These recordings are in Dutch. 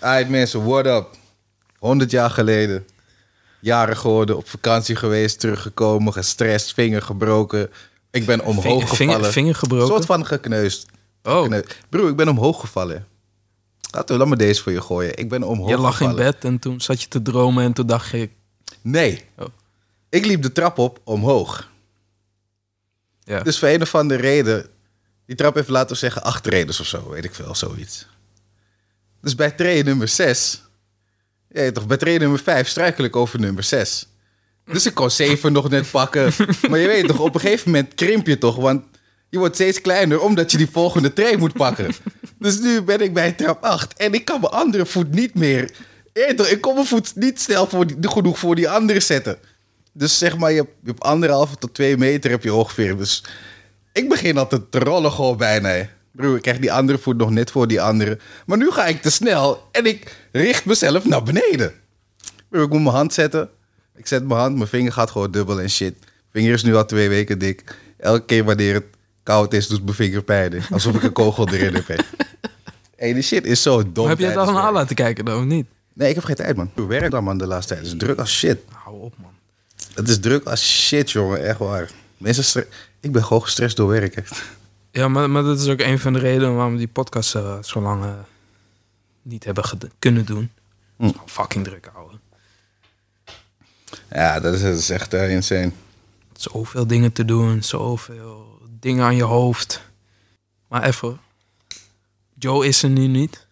Alright mensen, what up? 100 jaar geleden. Jaren geworden, op vakantie geweest, teruggekomen, gestrest, vinger gebroken. Ik ben omhoog Vinger, gevallen. vinger, vinger Een gebroken. soort van gekneusd. oh, Gekneusd. Broer, ik ben omhoog gevallen. Laten we, laat me deze voor je gooien. Ik ben omhoog je lag in gevallen. bed en toen zat je te dromen en toen dacht je... Nee. Oh. Ik liep de trap op omhoog. Ja. Dus voor een of andere reden... Die trap heeft laten we zeggen acht redes of zo. Weet ik veel, zoiets. Dus bij tree nummer 6... Ja, toch, bij tree nummer 5 struikel ik over nummer 6. Dus ik kon 7 nog net pakken. Maar je weet toch, op een gegeven moment krimp je toch... Want je wordt steeds kleiner omdat je die volgende tree moet pakken. Dus nu ben ik bij trap 8. En ik kan mijn andere voet niet meer... Weet toch, ik kon mijn voet niet snel voor die, genoeg voor die andere zetten. Dus zeg maar, je hebt, je hebt anderhalve tot twee meter heb je ongeveer. Dus ik begin al te rollen gewoon bijna. Broer, ik krijg die andere voet nog net voor die andere. Maar nu ga ik te snel en ik richt mezelf naar beneden. Broer, ik moet mijn hand zetten. Ik zet mijn hand, mijn vinger gaat gewoon dubbel en shit. Mijn vinger is nu al twee weken dik. Elke keer wanneer het koud is, doet mijn vinger pijn. Alsof ik een kogel erin heb. hey, die shit is zo dom. heb je het al aan laten kijken dan, of niet? Nee, ik heb geen tijd, man. Ik werk dan, man, de laatste tijd. Het is druk als shit. Hou op, man. Het is druk als shit, jongen. Echt waar. Mensen ik ben gewoon gestrest door werk, echt. Ja, maar, maar dat is ook een van de redenen waarom we die podcast eh, zo lang eh, niet hebben kunnen doen. Hm. Fucking druk houden. Ja, dat is, dat is echt eh, insane. Zoveel dingen te doen, zoveel dingen aan je hoofd. Maar even, Joe is er nu niet.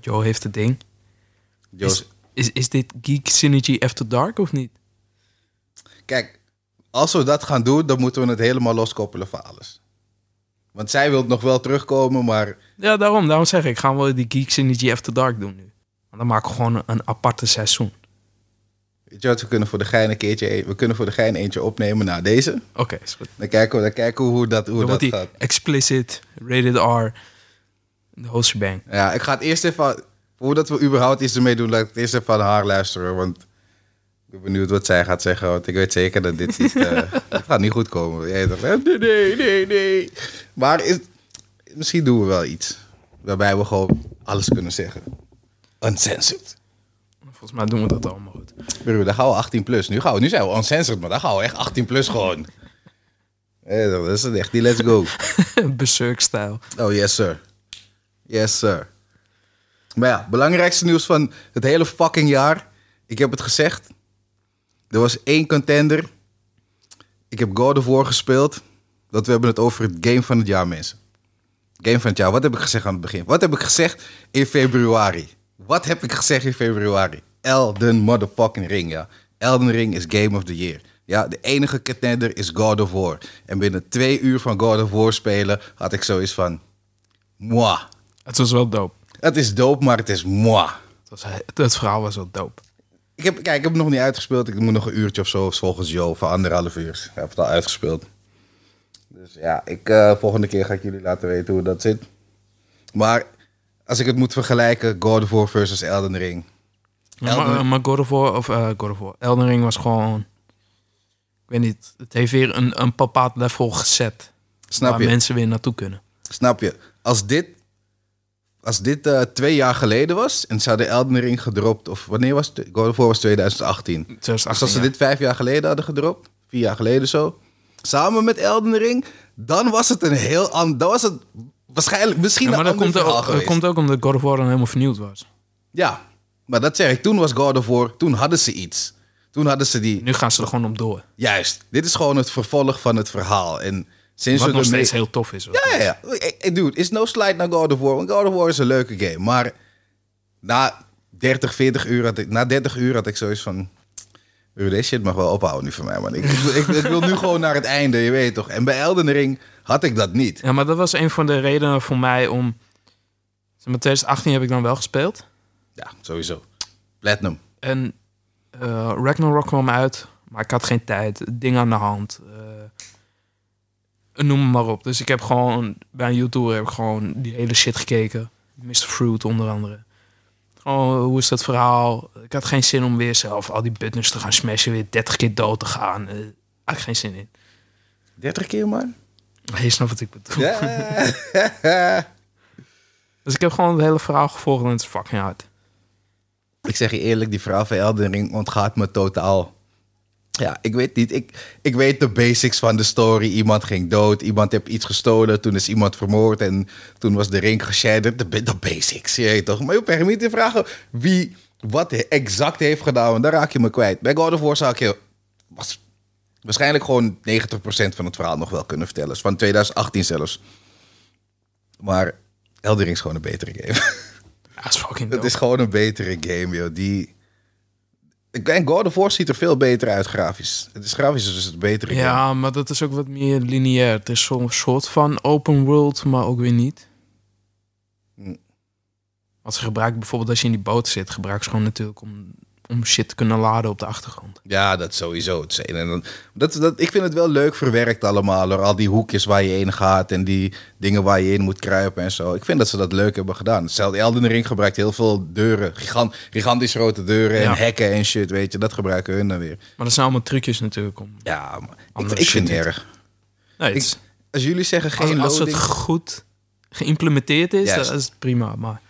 Joe heeft het ding. Joost, Is, is, is dit Geek Synergy After Dark of niet? Kijk, als we dat gaan doen, dan moeten we het helemaal loskoppelen van alles. Want zij wil nog wel terugkomen, maar Ja, daarom, daarom zeg ik, gaan we die Geek Synergy After Dark doen nu. Want dan maken we gewoon een, aparte seizoen. weet je wat, we kunnen voor de gein een keertje, we kunnen voor de gein eentje opnemen na deze. Oké, is goed. Dan kijken we, dan kijken we hoe dat, hoe dat gaat. explicit, rated R, de whole shebang. Ja, ik ga het eerst even, voordat we überhaupt iets ermee doen, laat ik het eerst even aan haar luisteren. Want ik ben benieuwd wat zij gaat zeggen. Want ik weet zeker dat dit niet, eh, het gaat niet goed komen. Jij dacht, nee, nee, nee, nee. Maar is, misschien doen we wel iets. Waarbij we gewoon alles kunnen zeggen. Uncensored. Volgens mij doen we dat allemaal goed. Broer, dan gaan we 18 plus. Nu, gaan we, nu zijn we uncensored, maar dan gaan we echt 18 plus gewoon. Eh, dat is het echt. Die let's go. Berserk-stijl. Oh, yes sir. Yes sir. Maar ja, belangrijkste nieuws van het hele fucking jaar. Ik heb het gezegd. Er was één contender. Ik heb God of War gespeeld. Dat we hebben het over het game van het jaar, mensen. Game van het jaar. Wat heb ik gezegd aan het begin? Wat heb ik gezegd in februari? Wat heb ik gezegd in februari? Elden motherfucking Ring, ja. Elden Ring is Game of the Year. Ja, de enige contender is God of War. En binnen twee uur van God of War spelen had ik zoiets van... Moi. Het was wel dope. Het is dope, maar het is moi. Het, was, het verhaal was wel dope. Ik heb, kijk, ik heb het nog niet uitgespeeld. Ik moet nog een uurtje of zo, volgens Joe, voor anderhalf uur. Ik heb het al uitgespeeld. Dus ja, ik, eh, volgende keer ga ik jullie laten weten hoe dat zit. Maar als ik het moet vergelijken, God of War versus Elden Ring. Ja, Elden- maar, maar God of War, of eh God of War, Elden Ring was gewoon... Ik weet niet, het heeft weer een, een bepaald level gezet. Snap waar je? mensen weer naartoe kunnen. Snap je? Als dit, als dit eh, twee jaar geleden was en ze hadden Elden Ring gedropt, of wanneer was het? God of War was 2018. 2018, Dus als ze ja. dit vijf jaar geleden hadden gedropt, vier jaar geleden zo, samen met Elden Ring, dan was het een heel ander, dan was het waarschijnlijk misschien Ja, maar een dat ander komt, ook, dat komt ook omdat God of War dan helemaal vernieuwd was. Ja, maar dat zeg ik. Toen was God of War, toen hadden ze iets. Toen hadden ze die, Nu gaan ze er gewoon op door. juist. Dit is gewoon het vervolg van het verhaal. En sinds Wat nog steeds heel tof is. Ja, ja, ja. Dude, is no slide naar God of War. Want God of War is een leuke game. Maar na 30, 40 uur had ik, na 30 uur had ik zoiets van... "Bro, Deze shit mag wel ophouden nu voor mij, man. Ik, ik, wil nu gewoon naar het einde, je weet toch. En bij Elden Ring had ik dat niet. Ja, maar dat was een van de redenen voor mij om... Zeg maar, 2018 heb ik dan wel gespeeld. Ja, sowieso. Platinum. En eh Ragnarok kwam uit, maar ik had geen tijd. Dingen aan de hand. eh, noem het maar op. Dus ik heb gewoon bij een YouTuber heb ik gewoon die hele shit gekeken. Mr. Fruit onder andere. Hoe is dat verhaal? Ik had geen zin om weer zelf al die buttons te gaan smashen, weer 30 keer dood te gaan. Eh had ik geen zin in. 30 keer, man. Je snapt wat ik bedoel. Dus ik heb gewoon het hele verhaal gevolgd en het is fucking hard. Ik zeg je eerlijk, die verhaal van Elden Ring ontgaat me totaal. Ja, ik weet niet. Ik, ik weet de basics van de story. Iemand ging dood, iemand heeft iets gestolen, toen is iemand vermoord en toen was de ring geshatterd. De, de basics, je weet toch. Maar je hoeft me niet te vragen wie wat exact heeft gedaan, want daar raak je me kwijt. Bij God of War zou ik je was waarschijnlijk gewoon 90% van het verhaal nog wel kunnen vertellen. Van 2018 zelfs. Maar Elden Ring is gewoon een betere game. Dat is fucking Het dope. is gewoon een betere game, joh. Die... Ik denk, God of War ziet er veel beter uit grafisch. Het is grafisch dus een betere game. Ja, maar dat is ook wat meer lineair. Het is zo'n soort van open world, maar ook weer niet. Hm. Wat ze gebruiken, bijvoorbeeld als je in die boot zit, gebruiken ze gewoon natuurlijk om, om shit te kunnen laden op de achtergrond. Ja, dat sowieso. Het een en dan, dat, dat, ik vind het wel leuk verwerkt allemaal. Door al die hoekjes waar je heen gaat en die dingen waar je in moet kruipen en zo. Ik vind dat ze dat leuk hebben gedaan. Hetzelfde Elden Ring gebruikt heel veel deuren. Gigant, gigantisch grote deuren Ja. en hekken en shit, weet je. Dat gebruiken hun dan weer. Maar dat zijn allemaal trucjes natuurlijk om... Ja, maar ik, vind het erg. Nee, het Ik- Als jullie zeggen als, geen als het loading... goed geïmplementeerd is, Juist. dan is het prima. Maar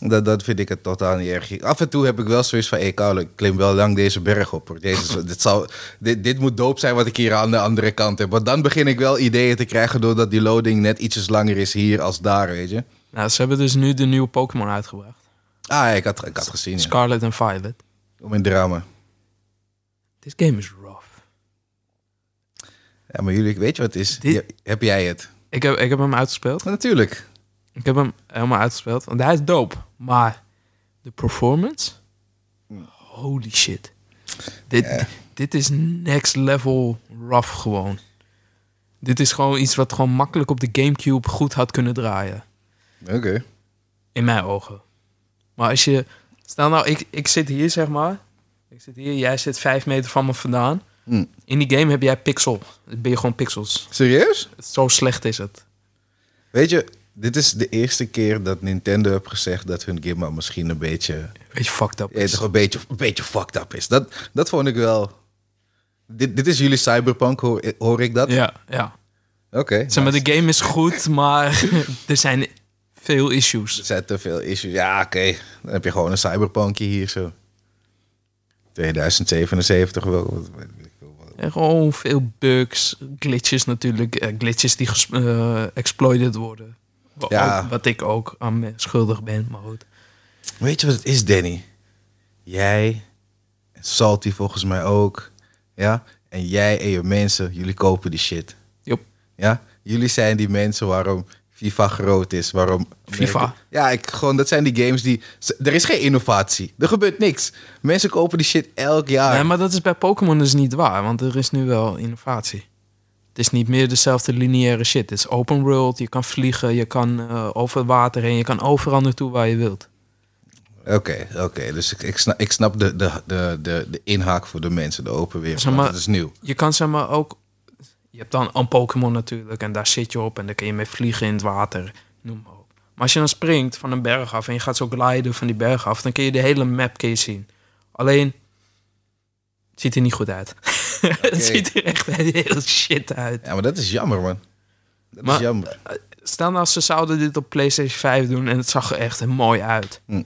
Dat, dat vind ik het totaal niet erg. Af en toe heb ik wel zoiets van... Hey, ik klim wel lang deze berg op. Hoor. Deze, dit, zal, dit, dit moet doop zijn wat ik hier aan de andere kant heb. Want dan begin ik wel ideeën te krijgen... doordat die loading net ietsjes langer is hier als daar, weet je. nou, ze hebben dus nu de nieuwe Pokémon uitgebracht. Ah, ik had, ik had gezien. Scarlet en Violet. Om een drama. This game is rough. Ja, maar jullie, weet je wat het is? Dit- heb jij het? Ik heb, ik heb hem uitgespeeld. Maar natuurlijk. Ik heb hem helemaal uitgespeeld. Want hij is dope. Maar de performance? Holy shit. Dit, dit is next level rough gewoon. Dit is gewoon iets wat gewoon makkelijk op de Gamecube goed had kunnen draaien. Oké. In mijn ogen. Maar als je... Stel nou, ik, ik zit hier zeg maar. Ik zit hier, jij zit vijf meter van me vandaan. Hm. In die game heb jij pixel. Dan ben je gewoon pixels. Serieus? Zo slecht is het. Weet je, dit is de eerste keer dat Nintendo heeft gezegd... dat hun gimma misschien een beetje... Weet je, fucked up is. toch een beetje, een beetje fucked up is. Dat, dat vond ik wel... Dit, dit is jullie cyberpunk, hoor, hoor ik dat? Ja, ja. Oké. Zeg maar, nice. de game is goed, maar er zijn veel Er issues. zijn te veel issues. Ja, oké. Dan heb je gewoon een cyberpunkje hier zo. 2077 wel. En gewoon veel bugs, glitches natuurlijk. eh, glitches die eh, exploited worden. Ja. ook- wat ik ook aan me schuldig ben, maar goed. Weet je wat het is, Danny? Jij, en Salty volgens mij ook. Ja? En jij en je mensen, jullie kopen die shit. Jop. Ja? Jullie zijn die mensen waarom FIFA groot is. Waarom FIFA? Ja, ik, gewoon, dat zijn die games die... Er is geen innovatie. Er gebeurt niks. Mensen kopen die shit elk jaar. Nee, maar dat is bij Pokémon dus niet waar, want er is nu wel innovatie. Het is niet meer dezelfde lineaire shit. Het is open world, je kan vliegen, je kan eh, over water heen, je kan overal naartoe waar je wilt. Oké, oké. Dus ik, ik snap, ik snap de, de, de, de, de inhaak voor de mensen, de open wereld. Zeg want maar- dat is nieuw. Je kan zeg maar ook... Je hebt dan een Pokémon natuurlijk en daar zit je op en dan kun je mee vliegen in het water. Noem maar op. Maar als je dan springt van een berg af en je gaat zo gliden van die berg af, dan kun je de hele map kun je zien. Alleen, het ziet er niet goed uit. het ziet er echt heel shit uit. Ja, maar dat is jammer, man. Dat Maar- is jammer. Stel nou, ze zouden dit op PlayStation 5 doen en het zag er echt mooi uit. Hm.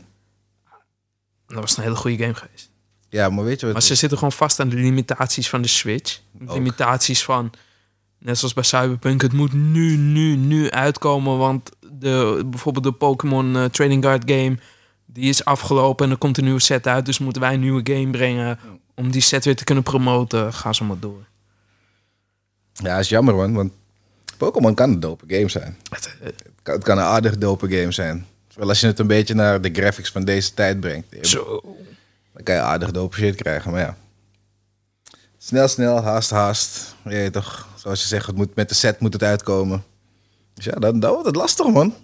Dan was een hele goede game geweest. Ja, maar weet je wat... Maar ze zitten gewoon vast aan de limitaties van de Switch. Ook. Limitaties van, net zoals bij Cyberpunk, het moet nu, nu, nu uitkomen. Want de, bijvoorbeeld de Pokémon eh, Trading Card game, die is afgelopen en er komt een nieuwe set uit. Dus moeten wij een nieuwe game brengen om die set weer te kunnen promoten. Ga zo maar door. Ja, is jammer, man. Want Pokémon kan een dope game zijn. Het, eh, Het kan, het kan een aardig dope game zijn. Terwijl als je het een beetje naar de graphics van deze tijd brengt... zo. dan kan je aardig dope shit krijgen. Maar ja... Snel, snel, haast, haast. Je toch, zoals je zegt, het moet, met de set moet het uitkomen. Dus ja, dan, dan wordt het lastig, man.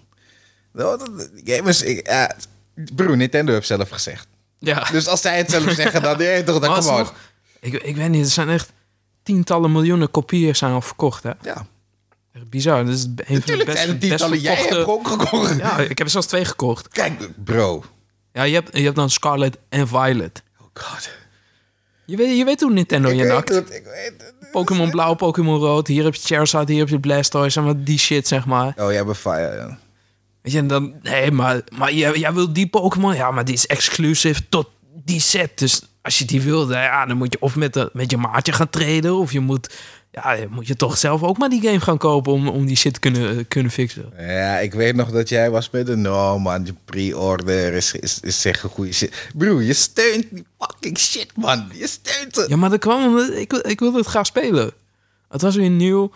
Dan wordt het, die game is... Ik, ja, broer, Nintendo heeft zelf gezegd. Ja. Dus als zij het zelf zeggen, dan... Ja, toch, dan kom maar. ik, ik weet niet, er zijn echt tientallen miljoenen kopieën zijn al verkocht. Hè? Ja, Echt bizar. Dat is een van de best, zijn het tientallen. Jij hebt ook gekocht. Ja, ik heb er zelfs twee gekocht. Kijk, bro. Ja, je hebt, je hebt dan Scarlet en Violet. Oh god. Je weet, je weet hoe Nintendo Ik je nakt. Pokémon blauw, Pokémon rood. Hier heb je Charizard, hier heb je Blastoise. Zeg maar die shit, zeg maar. Oh, jij hebt Fire, ja. Weet je, en dan... Nee, maar, maar jij, jij wil die Pokémon? Ja, maar die is exclusief tot die set. Dus als je die wil, dan- ja, dan moet je of met, de, met je maatje gaan treden... of je moet, ja, moet je toch zelf ook maar die game gaan kopen... om, om die shit te kunnen, kunnen fixen. Ja, ik weet nog dat jij was met een... No man, je pre-order is, is, is zeggen goede shit. Broer, je steunt die fucking shit, man. Je steunt het. Ja, maar dat kwam omdat ik, ik wilde het graag spelen. Het was weer nieuw.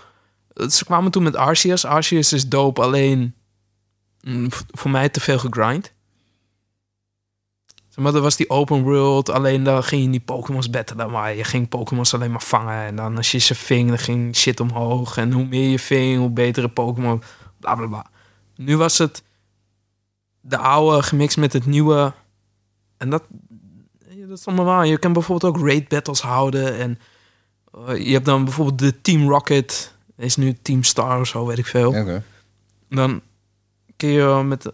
Ze kwamen toen met Arceus. Arceus is dope, alleen voor mij te veel gegrind. Maar dat was die open world, alleen dan ging je niet Pokémon's battlen, maar je ging Pokémon's alleen maar vangen. En dan als je ze ving, dan ging shit omhoog. En hoe meer je ving, hoe betere Pokémon, bla bla bla. Nu was het de oude gemixt met het nieuwe. En dat, dat is allemaal waar. Je kan bijvoorbeeld ook raid battles houden. En eh, je hebt dan bijvoorbeeld de Team Rocket. Is nu Team Star of zo, weet ik veel. Dan kun je met,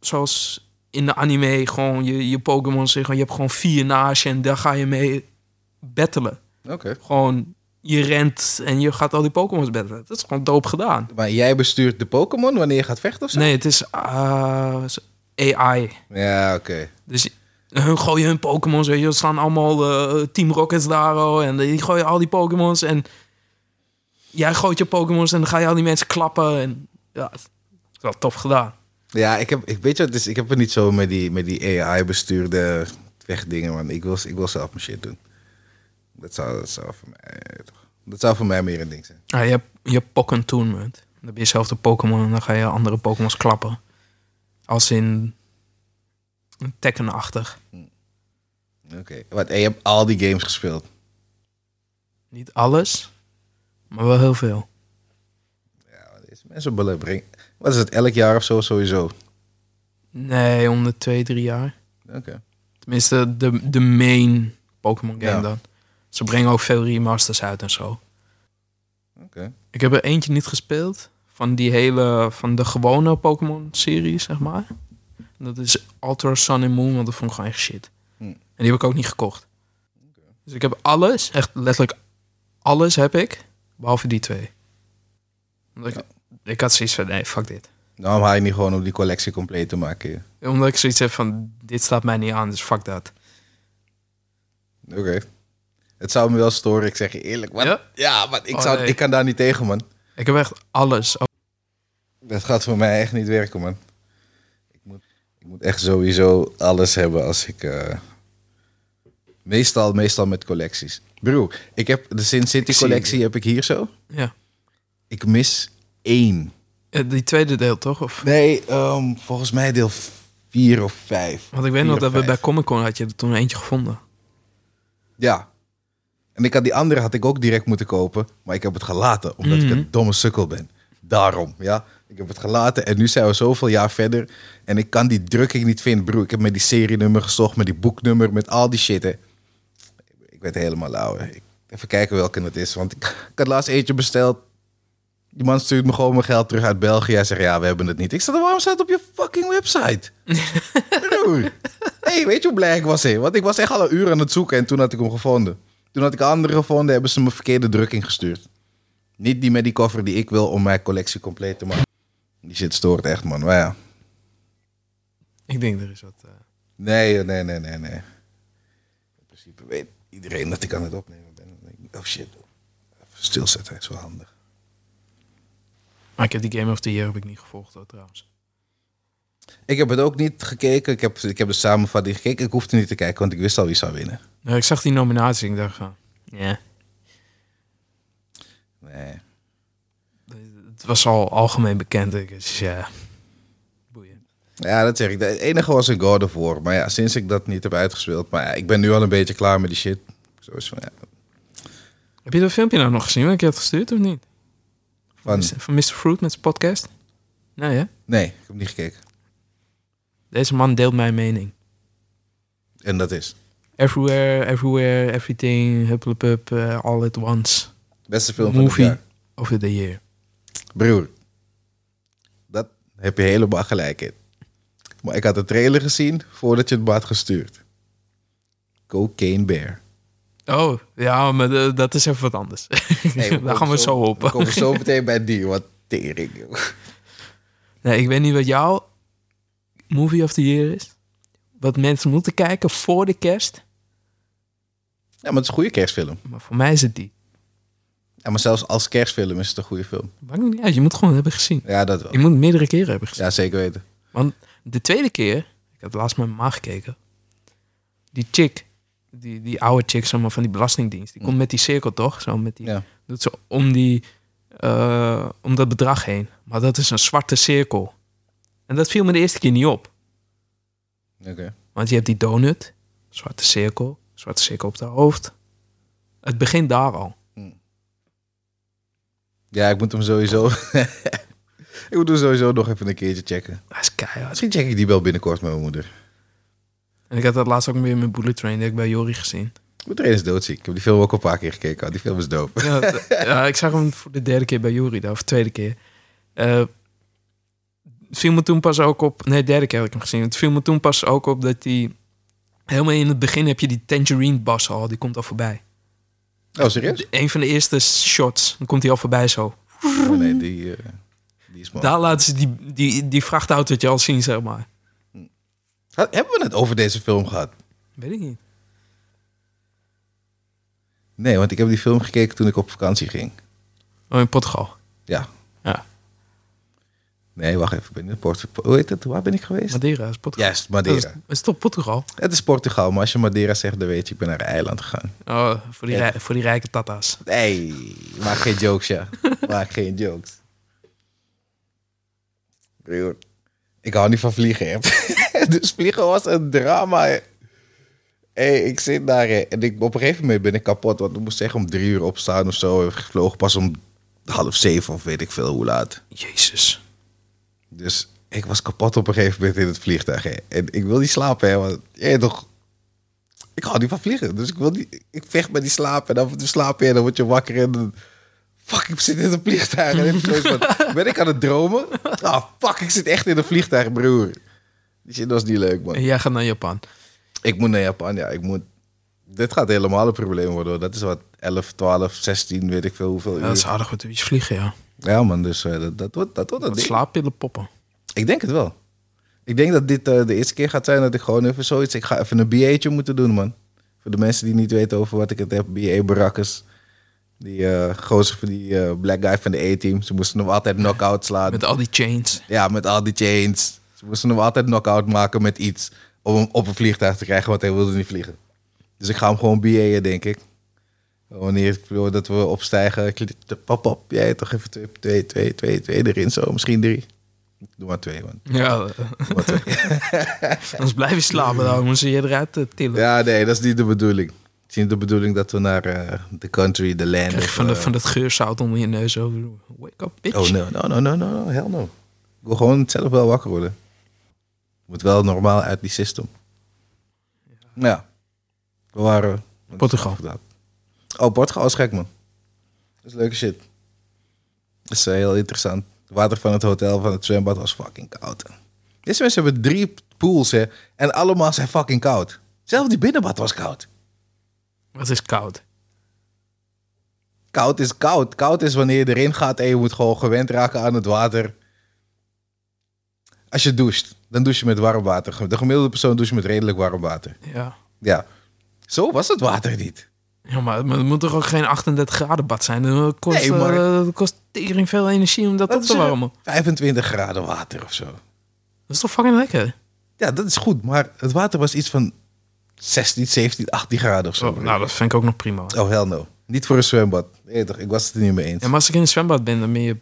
zoals in de anime, gewoon je, je Pokémon zeggen. Je hebt gewoon vier naast je en daar ga je mee battelen. Oké. Gewoon, je rent en je gaat al die Pokémon's battelen. Dat is gewoon dope gedaan. Maar jij bestuurt de Pokémon wanneer je gaat vechten of zo? Nee, het is AI. Ja, oké. Dus hun gooien hun Pokémon's, weet je, er staan allemaal eh, Team Rockets daar oh, en die gooien al die Pokémon's en jij gooit je Pokémon's en dan ga je al die mensen klappen en ja, wel tof gedaan. Ja, ik heb, ik weet je wat, is, ik heb het niet zo met die, met die AI-bestuurde vechtdingen, man. Ik wil, ik wil zelf mijn shit doen. Dat zou, dat zou voor mij. Dat zou voor mij meer een ding zijn. Ja, je hebt je hebt Pokken Tournament. Dan heb je zelf de Pokémon en dan ga je andere Pokémon's klappen. Als in Tekken-achtig. Oké. Wat, en je hebt al die games gespeeld. Niet alles, maar wel heel veel. Ja, deze mensen brengen. Wat is het, elk jaar of zo sowieso? Nee, om de twee, drie jaar. Oké. Tenminste, de, de main Pokémon game Ja. dan. Ze brengen ook veel remasters uit en zo. Oké. Ik heb er eentje niet gespeeld. Van die hele, van de gewone Pokémon-serie, zeg maar. Dat is Ultra Sun and Moon, want dat vond ik gewoon echt shit. Hm. En die heb ik ook niet gekocht. Dus ik heb alles, echt letterlijk alles heb ik, behalve die twee. Omdat ik, ik had zoiets van, nee, fuck dit. Waarom haal je niet gewoon om die collectie compleet te maken? Omdat ik zoiets heb van, dit staat mij niet aan, dus fuck dat. Oké. Het zou me wel storen, ik zeg je eerlijk. Ja? Ja, maar ik, Oh, zou, nee. ik kan daar niet tegen, man. Ik heb echt alles. Dat gaat voor mij echt niet werken, man. Ik moet, ik moet echt sowieso alles hebben als ik... eh, Meestal, meestal met collecties. Bro, ik heb de Sin City collectie heb ik hier zo. Ja. Ik mis één. Eh, Die tweede deel toch? Of? Nee, ehm, volgens mij deel vier of vijf. Want ik weet nog dat we bij. Comic Con had je er toen eentje gevonden. Ja. En ik had die andere had ik ook direct moeten kopen, maar ik heb het gelaten omdat ik Mhm. een domme sukkel ben. Daarom, ja. Ik heb het gelaten en nu zijn we zoveel jaar verder en ik kan die drukking niet vinden, broer. Ik heb met die serienummer gezocht, met die boeknummer, met al die shit. Hè. Ik werd helemaal lauw. Even kijken welke het is, want ik, ik had laatst eentje besteld. Die man stuurt me gewoon mijn geld terug uit België. Hij zegt, ja, we hebben het niet. Ik zeg, waarom staat het op je fucking website? Broer. hey, weet je hoe blij ik was? Hè? Want ik was echt al een uur aan het zoeken en toen had ik hem gevonden. Toen had ik een andere gevonden, hebben ze me verkeerde drukking gestuurd. Niet die met die koffer die ik wil om mijn collectie compleet te maken. Die shit stoort echt, man. Maar ja. Ik denk er is wat. eh, Nee, nee, nee, nee, nee. In principe weet iedereen dat ik aan het opnemen ben. Oh shit. Even stilzetten is wel handig. Maar ik heb die Game of the Year heb ik niet gevolgd hoor, trouwens. Ik heb het ook niet gekeken. Ik heb, ik heb de samenvatting gekeken. Ik hoefde niet te kijken, want ik wist al wie zou winnen. Ik zag die nominatie en ik dacht van... Ja. Nee. Het was al algemeen bekend. Dus ja. Boeien. Ja, dat zeg ik. Het enige was een God of War. Maar ja, sinds ik dat niet heb uitgespeeld. Maar ja, ik ben nu al een beetje klaar met die shit. Zo is van, ja, Heb je dat filmpje nou nog gezien? Wat ik je had gestuurd of niet? Van, Van Mr. Fruit met zijn podcast? Nee hè? nee, ik heb niet gekeken. Deze man deelt mijn mening. En dat is. Everywhere, everywhere, everything, hupplepup, uh, all at once. Beste film van Movie het jaar. of the year. Broer, dat heb je helemaal gelijk in. Maar ik had de trailer gezien voordat je het me had gestuurd. Cocaine Bear. Oh, ja, maar de- dat is even wat anders. Nee, Daar gaan we zo op. We komen zo meteen bij die. Wat tering. Nee, ik weet niet wat jouw movie of the year is. Wat mensen moeten kijken voor de kerst. Ja, maar het is een goede kerstfilm. Maar voor mij is het die. Ja, maar zelfs als kerstfilm is het een goede film. Maakt niet uit, je moet gewoon hebben gezien. Ja, dat wel. Je moet het meerdere keren hebben gezien. Ja, zeker weten. Want de tweede keer, ik heb laatst met mijn ma gekeken. Die chick, die, die oude chick zeg maar, van die belastingdienst, die komt met die cirkel toch? Zo met die, Ja. doet ze om, die, eh, om dat bedrag heen. Maar dat is een zwarte cirkel. En dat viel me de eerste keer niet op. Oké. Want je hebt die donut, zwarte cirkel, zwarte cirkel op de hoofd. Het begint daar al. Ja, ik moet hem sowieso... ik moet hem sowieso nog even een keertje checken. Dat is keihard. Misschien check ik die wel binnenkort met mijn moeder. En ik had dat laatst ook weer met Bullet Train, die heb ik bij Jori gezien. Mijn trainer is doodziek. Ik heb die film ook al een paar keer gekeken. Oh, Die film is dope. Ja, ik zag hem voor de derde keer bij Jori, of tweede keer. Eh, het viel me toen pas ook op... Nee, derde keer heb ik hem gezien. Het viel me toen pas ook op dat die... Helemaal in het begin heb je die Tangerine Bass al, die komt al voorbij. Oh, serieus? Een van de eerste shots, dan komt hij al voorbij zo. Oh, nee, die, eh, die is. Daar laten ze die, die, die vrachtautootje al zien, zeg maar. Hebben we het over deze film gehad? Weet ik niet. Nee, want ik heb die film gekeken toen ik op vakantie ging. Oh, in Portugal. Ja. Ja. Nee, wacht even. Ik ben in Portugal. Hoe heet het? Waar ben ik geweest? Madeira is Portugal. Juist, Madeira. is, is toch Portugal? Het is Portugal, maar als je Madeira zegt, dan weet je, ik ben naar een eiland gegaan. Oh, voor die, Ja. voor die rijke tata's. Nee, maak geen jokes, ja. maak geen jokes. Ik hou niet van vliegen, hè. dus vliegen was een drama, hè. Hey, ik zit daar hè, en ik, op een gegeven moment ben ik kapot. Want ik moest zeggen om drie uur opstaan of zo. Ik vloog pas om half zeven of weet ik veel hoe laat. Jezus. Dus ik was kapot op een gegeven moment in het vliegtuig. Hè. En ik wil niet slapen, hè, want weet toch... Ik hou niet van vliegen, dus ik wil niet... Ik vecht met die slaap en dan slaap je en dan word je wakker en dan... Fuck, ik zit in een vliegtuig. En ik ben ik aan het dromen? Ah, fuck, ik zit echt in een vliegtuig, broer. Die shit was niet leuk, man. En jij gaat naar Japan. Ik moet naar Japan, ja. Ik moet... Dit gaat helemaal een probleem worden. hoor. Dat is wat 11, 12, 16, weet ik veel hoeveel Ja, dat is aardig wat uurtjes vliegen, ja. Ja, man, dus eh, dat, dat wordt dat wordt een slaappillen poppen. Ik denk het wel. Ik denk dat dit eh, de eerste keer gaat zijn dat ik gewoon even zoiets... Ik ga even een BA'tje moeten doen, man. Voor de mensen die niet weten over wat ik het heb. BA Barakkes. Die eh gozer van die black guy van de A-team. Ze moesten hem altijd knock-out slaan. Met al die chains. Ja, met al die chains. Ze moesten hem altijd knock-out maken met iets. Om hem op een vliegtuig te krijgen, want hij wilde niet vliegen. Dus ik ga hem gewoon BA'en, denk ik. Wanneer dat we opstijgen, pop op. Jij toch even twee, twee, twee, twee, twee erin zo. Misschien drie. Doe maar twee, man. Ja, Doe maar twee. anders blijf je slapen. Dan moeten ze je eruit eh, tillen. Ja, nee, dat is niet de bedoeling. Het is niet de bedoeling dat we naar eh, de country, de land... Krijg je van, de, eh, van dat geurzout onder je neus over. Wake up, bitch. Oh, no, no, no, no, no, hell no. Ik wil gewoon zelf wel wakker worden. Moet wel normaal uit die system. Ja. We waren... Portugal. Oh, Portugal is gek, man. Dat is leuke shit. Dat is eh, heel interessant. Het water van het hotel, van het zwembad was fucking koud. Deze mensen hebben drie pools, hè. En allemaal zijn fucking koud. Zelfs die binnenbad was koud. Wat is koud? Koud is koud. Koud is wanneer je erin gaat en je moet gewoon gewend raken aan het water. Als je doucht, dan douche je met warm water. De gemiddelde persoon doucht met redelijk warm water. Ja. Ja. Zo was het water niet. Ja, maar, het moet toch ook geen 38 graden bad zijn? Dat kost, Nee, maar- eh, dat kost tering veel energie om dat op te warmen. 25 graden water of zo. Dat is toch fucking lekker? Ja, dat is goed. Maar het water was iets van 16, 17, 18 graden of zo. Oh, nou, dat vind ik ook nog prima. Oh, hell no. Niet voor een zwembad. Nee, toch, ik was het er niet mee eens. Ja, maar als ik in een zwembad ben, dan ben je...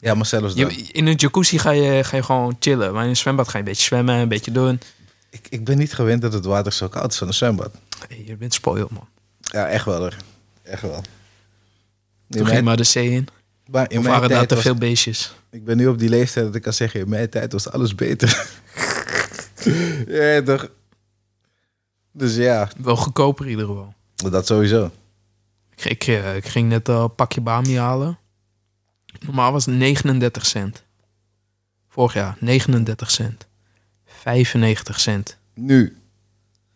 Ja. Maar zelfs dan. je in een jacuzzi ga je, ga je gewoon chillen. Maar in een zwembad ga je een beetje zwemmen, een beetje doen. Ik, ik ben niet gewend dat het water zo koud is van een zwembad. Hey, je bent spoiled, man. Ja, echt wel hoor. Echt wel. Toen ging mijn, maar de zee in. maar in Of mijn waren daar te was- veel beestjes? Ik ben nu op die leeftijd dat ik kan zeggen, in mijn tijd was alles beter. ja, toch? Dus ja, Wel goedkoper in ieder geval. dat sowieso. Ik, ik, eh, ik ging net een pakje bami halen. Normaal was het 39 cent. Vorig jaar 39 cent. 95 cent. Nu.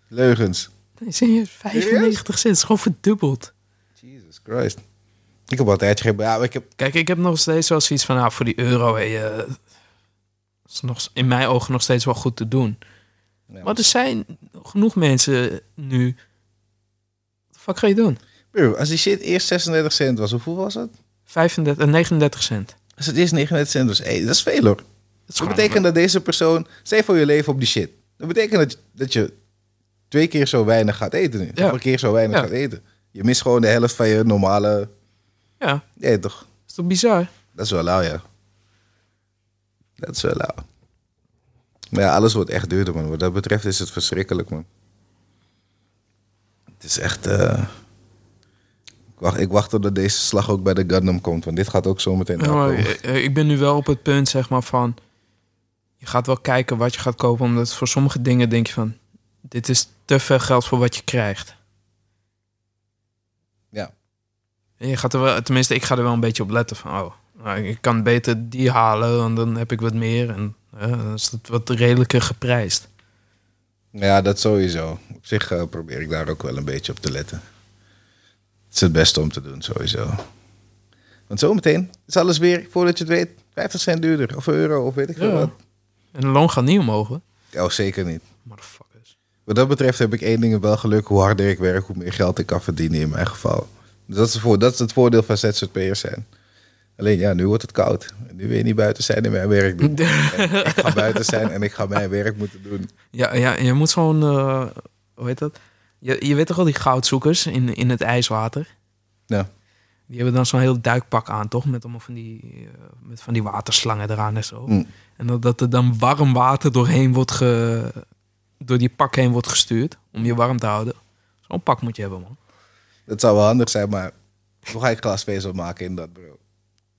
Leugens. Nee, serieus, 95 cent. is gewoon verdubbeld. Jesus Christ. Ik heb altijd geen... Ja, ik heb... Kijk, ik heb nog steeds wel zoiets van, nou, voor die euro, hé, eh, is nog, in mijn ogen nog steeds wel goed te doen. Maar er zijn genoeg mensen nu. Wat fuck ga je doen? Als die shit eerst 36 cent was, hoeveel was het? 35, eh, 39 cent. Als het eerst 39 cent was, hey, dat is veel hoor. Dat, is betekent dat deze persoon, stel voor je leven op die shit. Dat betekent dat je, dat je twee keer zo weinig gaat eten nu. Ja. Of een keer zo weinig Ja. gaat eten. Je mist gewoon de helft van je normale... Ja, Ja, toch? is toch bizar? Dat is wel lauw, ja. Dat is wel lauw. Maar ja, alles wordt echt duurder, man. Wat dat betreft is het verschrikkelijk, man. Het is echt... eh, wacht, ik wacht totdat deze slag ook bij de Gundam komt, want dit gaat ook zo meteen eh, eh, ik ben nu wel op het punt, zeg maar, van... Je gaat wel kijken wat je gaat kopen, omdat voor sommige dingen denk je van... Dit is te veel geld voor wat je krijgt. Ja. En je gaat er wel, tenminste, ik ga er wel een beetje op letten van... Oh, nou, ik kan beter die halen, want dan heb ik wat meer. En eh, dan is het wat redelijker geprijsd. Ja, dat sowieso. Op zich probeer ik daar ook wel een beetje op te letten. Het is het beste om te doen, sowieso. Want zometeen is alles weer, voordat je het weet, 50 cent duurder. Of euro, of weet ik veel Ja. wat. En de loon gaat niet omhoog, hè? Ja, oh, zeker niet. Motherfuckers. Wat dat betreft heb ik één ding wel geluk. Hoe harder ik werk, hoe meer geld ik kan verdienen in mijn geval. Dus dat is, het voor, dat is het voordeel van ZZP'ers zijn. Alleen ja, nu wordt het koud. Nu wil je niet buiten zijn en mijn werk doen. En ik ga buiten zijn en ik ga mijn werk moeten doen. Ja, ja, je moet zo'n... eh, hoe heet dat? Je, je weet toch wel die goudzoekers in, in het ijswater? Ja. Die hebben dan zo'n heel duikpak aan, toch? Met allemaal van die, eh, met van die waterslangen eraan en zo. Mm. En dat, dat er dan warm water doorheen wordt ge, door die pak heen wordt gestuurd. Om je warm te houden. Zo'n pak moet je hebben, man. Dat zou wel handig zijn, maar hoe ga ik glasvezel maken in dat bro?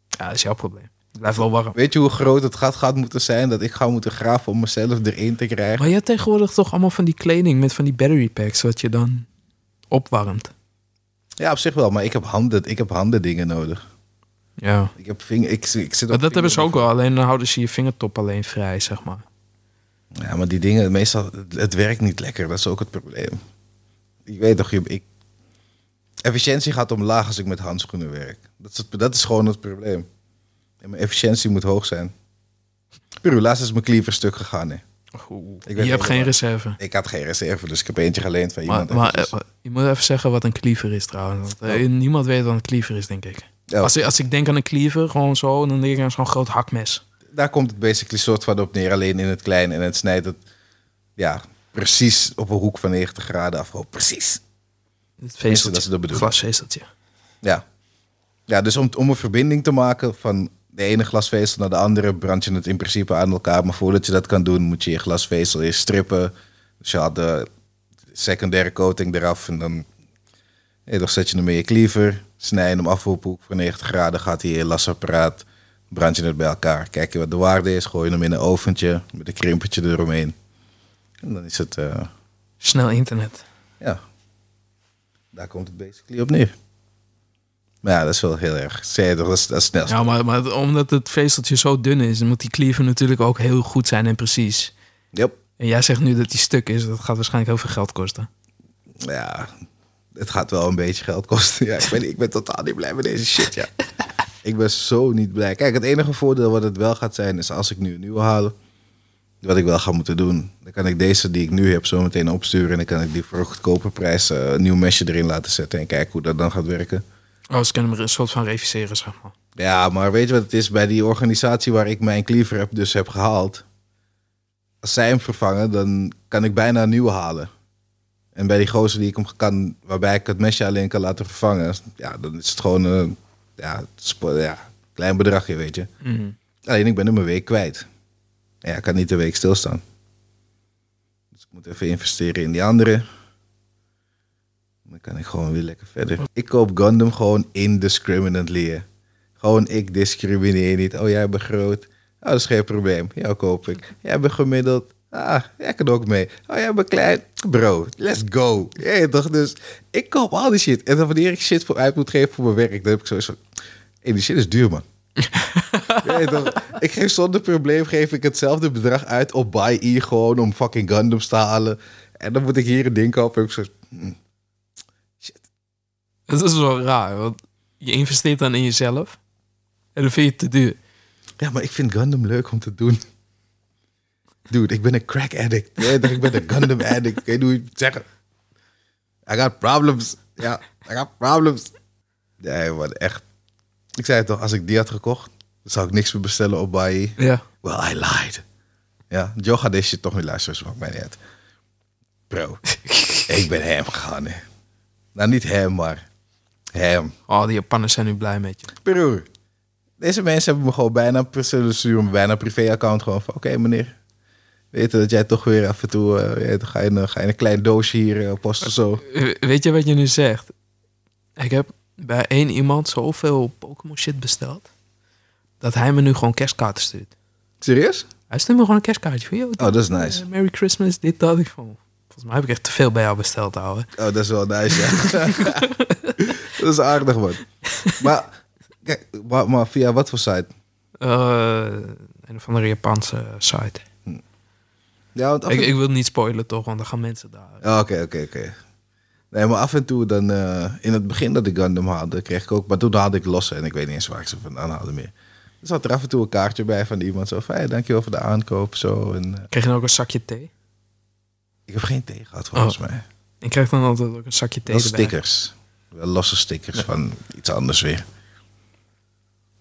Ja, dat is jouw probleem. Het blijft wel warm. Weet je hoe groot het gat gaat moeten zijn dat ik ga moeten graven om mezelf erin te krijgen? Maar je hebt tegenwoordig toch allemaal van die kleding met van die battery packs, wat je dan opwarmt. Ja, op zich wel, maar ik heb handen, ik heb handen dingen nodig. Ja. Ik heb vinger, ik, ik zit op dat hebben ze ook wel, alleen dan houden ze je vingertop alleen vrij, zeg maar. Ja, maar die dingen, meestal, het, werkt niet lekker. Dat is ook het probleem. Ik weet toch, je, ik, efficiëntie gaat omlaag als ik met handschoenen werk. Dat is, het, dat is gewoon het probleem. En mijn efficiëntie moet hoog zijn. Peru, laatst is mijn cleaver stuk gegaan. Hè. je hebt geen reserve. Ik had geen reserve, dus ik heb eentje geleend van Maar, iemand. maar eventjes. eh, je moet even zeggen wat een cleaver is trouwens. Want, eh, Niemand weet wat een cleaver is, denk ik. Ja, Als, ik- als ik denk aan een cleaver, gewoon zo, dan denk ik aan zo'n groot hakmes. daar komt het basically soort van op neer, alleen in het klein. En het snijdt het ja, precies op een hoek van 90 graden af. Oh, precies. Het dat is vezeltje, de bedoeling. glasvezeltje. Ja. Ja, dus om, om een verbinding te maken van de ene glasvezel naar de andere, brand je het in principe aan elkaar. Maar voordat je dat kan doen, moet je je glasvezel eerst strippen. Dus je had de secundaire coating eraf en dan, ja, dan zet je hem in je cleaver, snij je hem af op hoek van 90 graden, gaat hij in je lasapparaat, brand je het bij elkaar. Kijk je wat de waarde is, gooi je hem in een oventje met een krimpertje eromheen. En dan is het, eh, Snel internet. ja, daar komt het basically op neer. Maar ja, dat is wel heel erg. Toch, dat is, dat is snel. Ja, maar, maar omdat het vezeltje zo dun is, moet die cleaver natuurlijk ook heel goed zijn en precies. Yep. En jij zegt nu dat die stuk is, dat gaat waarschijnlijk heel veel geld kosten. Ja, het gaat wel een beetje geld kosten. Ja, ik, ben, ik ben totaal niet blij met deze shit, ja. Ik ben zo niet blij. Kijk, het enige voordeel wat het wel gaat zijn, is als ik nu een nieuwe halen, wat ik wel ga moeten doen, dan kan ik deze die ik nu heb zo meteen opsturen en dan kan ik die voor een goedkope prijs eh, een nieuw mesje erin laten zetten en kijken hoe dat dan gaat werken. Oh, ze kunnen hem een soort van reviseren, zeg maar. Ja, maar weet je wat het is? Bij die organisatie waar ik mijn cleaver heb, dus heb gehaald. Als zij hem vervangen, dan kan ik bijna een nieuwe halen. En bij die gozer die ik hem kan, waarbij ik het mesje alleen kan laten vervangen, ja, dan is het gewoon een ja, ja, klein bedragje, weet je. Mhm. Alleen ik ben hem een week kwijt. Ja, ik kan niet een week stilstaan. Dus ik moet even investeren in die andere. Dan kan ik gewoon weer lekker verder. Ik koop Gundam gewoon indiscriminately. hè. Gewoon, ik discrimineer niet. Oh, jij bent groot. Oh, dat is geen probleem. Jou koop ik. Jij bent gemiddeld. Ah, jij kan ook mee. Oh, jij bent klein. Bro, let's go. Ja, toch? Dus ik koop al die shit. En dan wanneer ik shit voor uit moet geven voor mijn werk, dan heb ik van... Hé, die shit is duur, man. Ja, toch? Ik geef zonder probleem geef ik hetzelfde bedrag uit op Buy E gewoon om fucking Gundams te halen. En dan moet ik hier een ding kopen. En ik zo, Het is wel raar, want je investeert dan in jezelf en dan vind je het te duur. ja, maar ik vind Gundam leuk om te doen. Dude, ik ben een crack addict. Ik ben een Gundam addict. Ik weet niet hoe je het zeggen. I got problems. Ja, I got problems. Nee, man, echt. Ik zei het toch, als ik die had gekocht, zou ik niks meer bestellen op Bai. Ja. Well, I lied. Ja, Joe gaat deze shit toch niet luisteren, dus maakt mij niet uit. Bro, ik ben hem gegaan, hè. Nou, niet hem, maar hem. Oh, die Japanners zijn nu blij met je. Broer, deze mensen hebben me gewoon bijna, sturen bijna privé-account gewoon van, oké meneer, weten dat jij toch weer af en toe, eh, je, ga, je een, ga je een klein doosje hier eh, posten zo. We- Weet je wat je nu zegt? Ik heb bij één iemand zoveel Pokémon shit besteld. Dat hij me nu gewoon kerstkaarten stuurt. Serieus? Hij stuurt me gewoon een kerstkaartje van, yo, Oh, dat is nice. eh, Merry Christmas, dit, dat. Ik van, volgens mij heb ik echt te veel bij jou besteld, ouwe. Oh, dat is wel nice, ja. dat is aardig, man. Maar, kijk, maar, maar via wat voor site? Eh, een of andere Japanse site. Ja, want af en Ik, ik wil niet spoilen toch, want dan gaan mensen daar. Ja, Oké, oké, oké. Nee, maar af en toe dan... eh, in het begin dat ik Gundam haalde, kreeg ik ook... Maar toen haalde ik losse en ik weet niet eens waar ik ze vandaan haalde meer. Er zat er af en toe een kaartje bij van iemand. Zo van, hey, dankjewel voor de aankoop. Zo. En, eh, Kreeg je dan ook een zakje thee? ik heb geen thee gehad, volgens mij. Ik krijg dan altijd ook een zakje thee Wel erbij. stickers. Wel losse stickers van iets anders weer.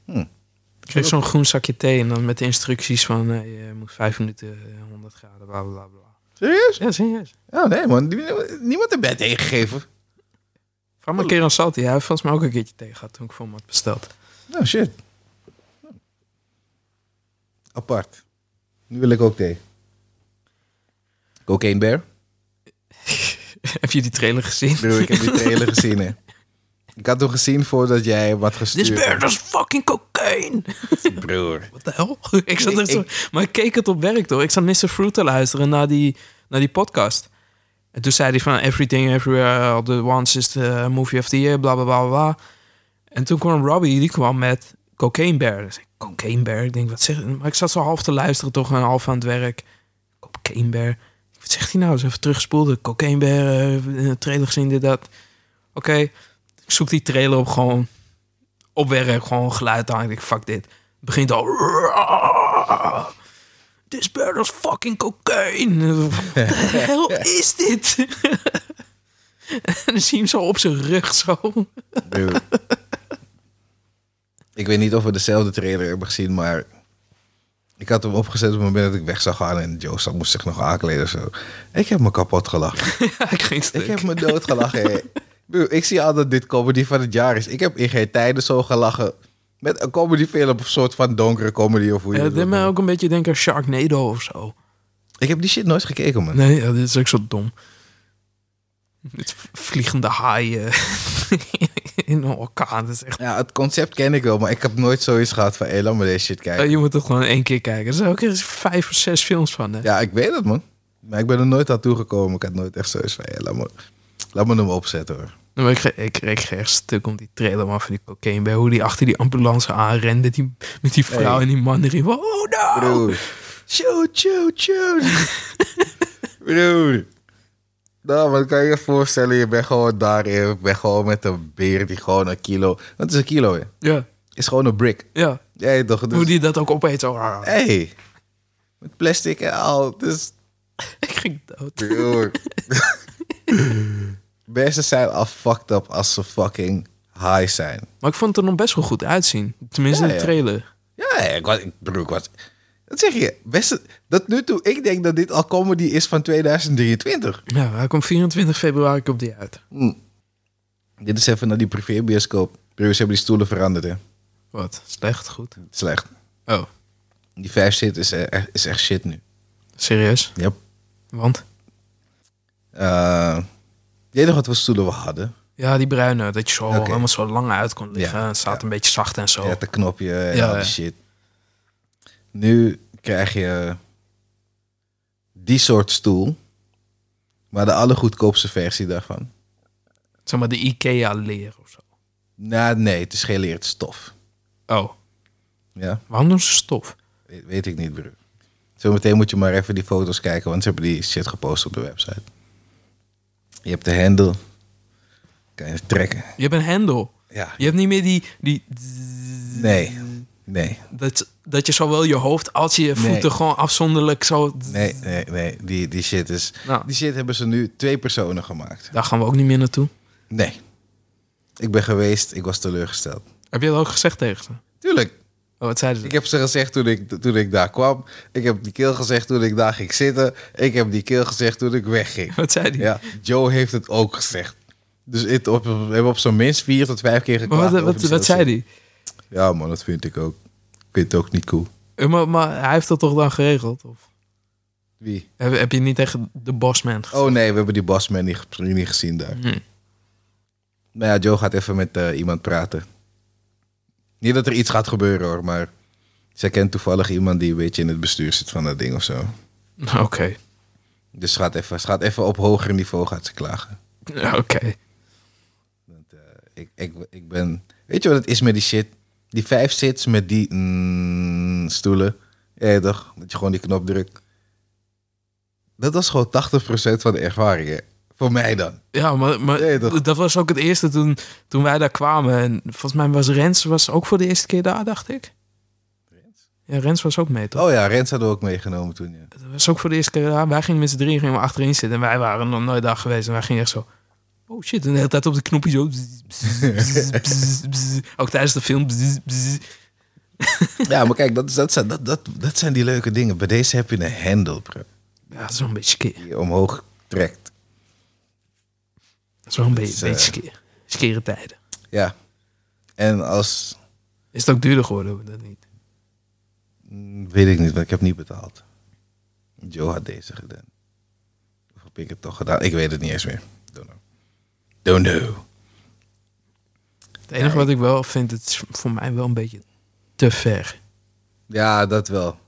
Ik kreeg zo'n groen zakje thee en dan met de instructies van... eh, je moet vijf minuten eh, 100 graden, bla bla bla. Serieus? Ja, serieus. Ja, nee man. Die- Niemand heeft mij thee gegeven. Vraag maar een keer aan Salty. Hij heeft volgens mij ook een keertje thee gehad toen ik voor hem had besteld. Oh, shit. Apart. Nu wil ik ook thee. Cocaine Bear? Heb je die trailer gezien? Bro, ik heb die trailer gezien, hè. Ik had hem gezien voordat jij had gestuurd. This bear is fucking cocaine. Broer. Wat de hel? ik zat er Ik- zo... Maar ik keek het op werk door. Ik zat Mr. Fruit te luisteren naar die, naar die podcast. En toen zei hij van Everything Everywhere All the Once is the movie of the year, bla bla bla bla. En toen kwam Robbie, die kwam met Cocaine Bear. Dus ik, Cocaine Bear? Ik denk, wat zeg Maar ik zat zo half te luisteren, toch een half aan het werk. Cocaine Bear? Wat zegt hij nou? Eens even teruggespoeld. Cocaine Bear, eh, trailer gezien, dit, dat. Oké, ik zoek die trailer op gewoon op werk, gewoon geluid aan. Ik denk, fuck dit. Het begint al... This bear is fucking cocaine. Wat de hel is dit? en dan zie je hem zo op zijn rug zo. Ik weet niet of we dezelfde trailer hebben gezien, maar... Ik had hem opgezet op het moment dat ik weg zou gaan en Joe zat- moest zich nog aankleden zo. Ik heb me kapot gelachen. ja, ik ging stuk. Ik heb me dood gelachen. ik zie altijd dat dit comedy van het jaar is. Ik heb in geen tijden zo gelachen. Met een comedyfilm of een soort van donkere comedy of hoe je Ja, het het deed mij ook een beetje denken aan Sharknado of zo. Ik heb die shit nooit gekeken, man. Nee, ja, dit is ook zo dom. Vliegende haaien in een orkaan. Dat is echt... Ja, het concept ken ik wel, maar ik heb nooit zoiets gehad van... Hé, laat me deze shit kijken. Eh, je moet toch gewoon één keer kijken. Er zijn ook eens vijf of zes films van. Hè? Ja, ik weet het, man. Maar ik ben er nooit aan toegekomen. Ik had nooit echt zoiets van... Hé, laat, me, laat me hem opzetten, hoor. Nou, maar ik, ik kreeg echt stuk om die trailer maar van die cocaine bij hoe die achter die ambulance aanrende met die, met die vrouw Hey. en die man erin. Oh no! Broer. Shoot, shoot, shoot. Broer. Nou, maar kan je je voorstellen, je bent gewoon daar, je bent gewoon met een beer die gewoon een kilo... Wat is een kilo, hè? Ja, Is gewoon een brick. ja. Ja, toch? Dus, Hoe die dat ook opeet. Zo. Hey. Met plastic en al. Dus, Ik ging dood. Mensen zijn al fucked up als ze fucking high zijn. Maar ik vond het er nog best wel goed uitzien. Tenminste, Ja, in de trailer. Ja, ik was, ik, broer, ik was... Dat zeg je. Beste, dat nu toe, ik denk dat dit al comedy is van 2023. Ja, hij komt 24 februari op die uit. Dit is even naar die privébioscoop. Ze hebben die stoelen veranderd, hè. Wat? Slecht? Goed? Slecht. Oh, Die vijf zit is, eh, echt- is echt shit nu. serieus? Yep. Want? Je weet nog wat voor stoelen we hadden? Ja, die bruine. Dat je zo helemaal zo lang uit kon liggen. Ja, Het staat ja. een beetje zacht en zo. Had een knopje en Ja, al die ja. shit. Nu krijg je die soort stoel, maar de allergoedkoopste versie daarvan. Zeg maar de Ikea leer of zo. Nou, nee, het is geen leer, het is stof. Oh, Ja, waarom doen ze stof? weet, weet ik niet, broer. Zometeen moet je maar even die foto's kijken, want ze hebben die shit gepost op de website. Je hebt de hendel. Kan je trekken. Je hebt een hendel. Ja. Je hebt niet meer die... die Nee, nee. dat, dat je zowel je hoofd als je Nee. voeten gewoon afzonderlijk zo... Nee, nee, nee. Die, die shit is... Nou, Die shit hebben ze nu twee personen gemaakt. daar gaan we ook niet meer naartoe. Nee. Ik ben geweest, ik was teleurgesteld. Heb je dat ook gezegd tegen ze? Tuurlijk. Oh, wat zeiden ze? Ik heb ze gezegd toen ik, toen ik daar kwam. Ik heb die keel gezegd toen ik daar ging zitten. Ik heb die keel gezegd toen ik wegging. Wat zei die? Ja, Joe heeft het ook gezegd. Dus het op, we hebben op zo'n minst vier tot vijf keer Maar geklaagd. wat, wat, wat zei die? Ja man, dat vind ik ook. Ik vind het ook niet cool. Eh, Maar, maar hij heeft dat toch dan geregeld? Of Wie? heb, heb je niet tegen de bossman gezegd? Oh nee, we hebben die bossman niet, niet gezien daar. Hm. Maar ja, Joe gaat even met eh, iemand praten. Niet dat er iets gaat gebeuren hoor, maar zij kent toevallig iemand die een beetje in het bestuur zit van dat ding of zo. Oké. Dus ze gaat even, ze gaat even op hoger niveau gaat ze klagen. Oké. Eh, ik, ik, ik ben... Weet je wat het is met die shit? Die vijf zits met die mm, stoelen. Ja, toch? Dat je gewoon die knop drukt. Dat was gewoon 80% van de ervaring, hè? Voor mij dan. Ja, maar, maar dat was ook het eerste toen, toen wij daar kwamen. En volgens mij was Rens was ook voor de eerste keer daar, dacht ik. Ja, Rens was ook mee, toch? Oh ja, Rens hadden we ook meegenomen toen, ja. Dat was ook voor de eerste keer daar. Wij gingen met z'n drieën gingen we achterin zitten. En wij waren nog nooit daar geweest. En wij gingen echt zo... Oh shit, en de hele tijd op de knopje zo... bzz, bzz, bzz, bzz. Ook tijdens de film... Ja, maar kijk, dat, dat, zijn, dat, dat, dat zijn die leuke dingen. Bij deze heb je een hendel, bro. Ja, een beetje skeer. Die je omhoog trekt. Wel een beetje, is, eh, skeer. Skere tijden. Ja. En als... Is het ook duurder geworden, of dat niet? mm, Weet ik niet, want ik heb niet betaald. Joe had deze gedaan. Of heb ik het toch gedaan? Ik weet het niet eens meer. Don't know. Het enige wat ik wel vind, het is voor mij wel een beetje te ver. Ja, dat wel.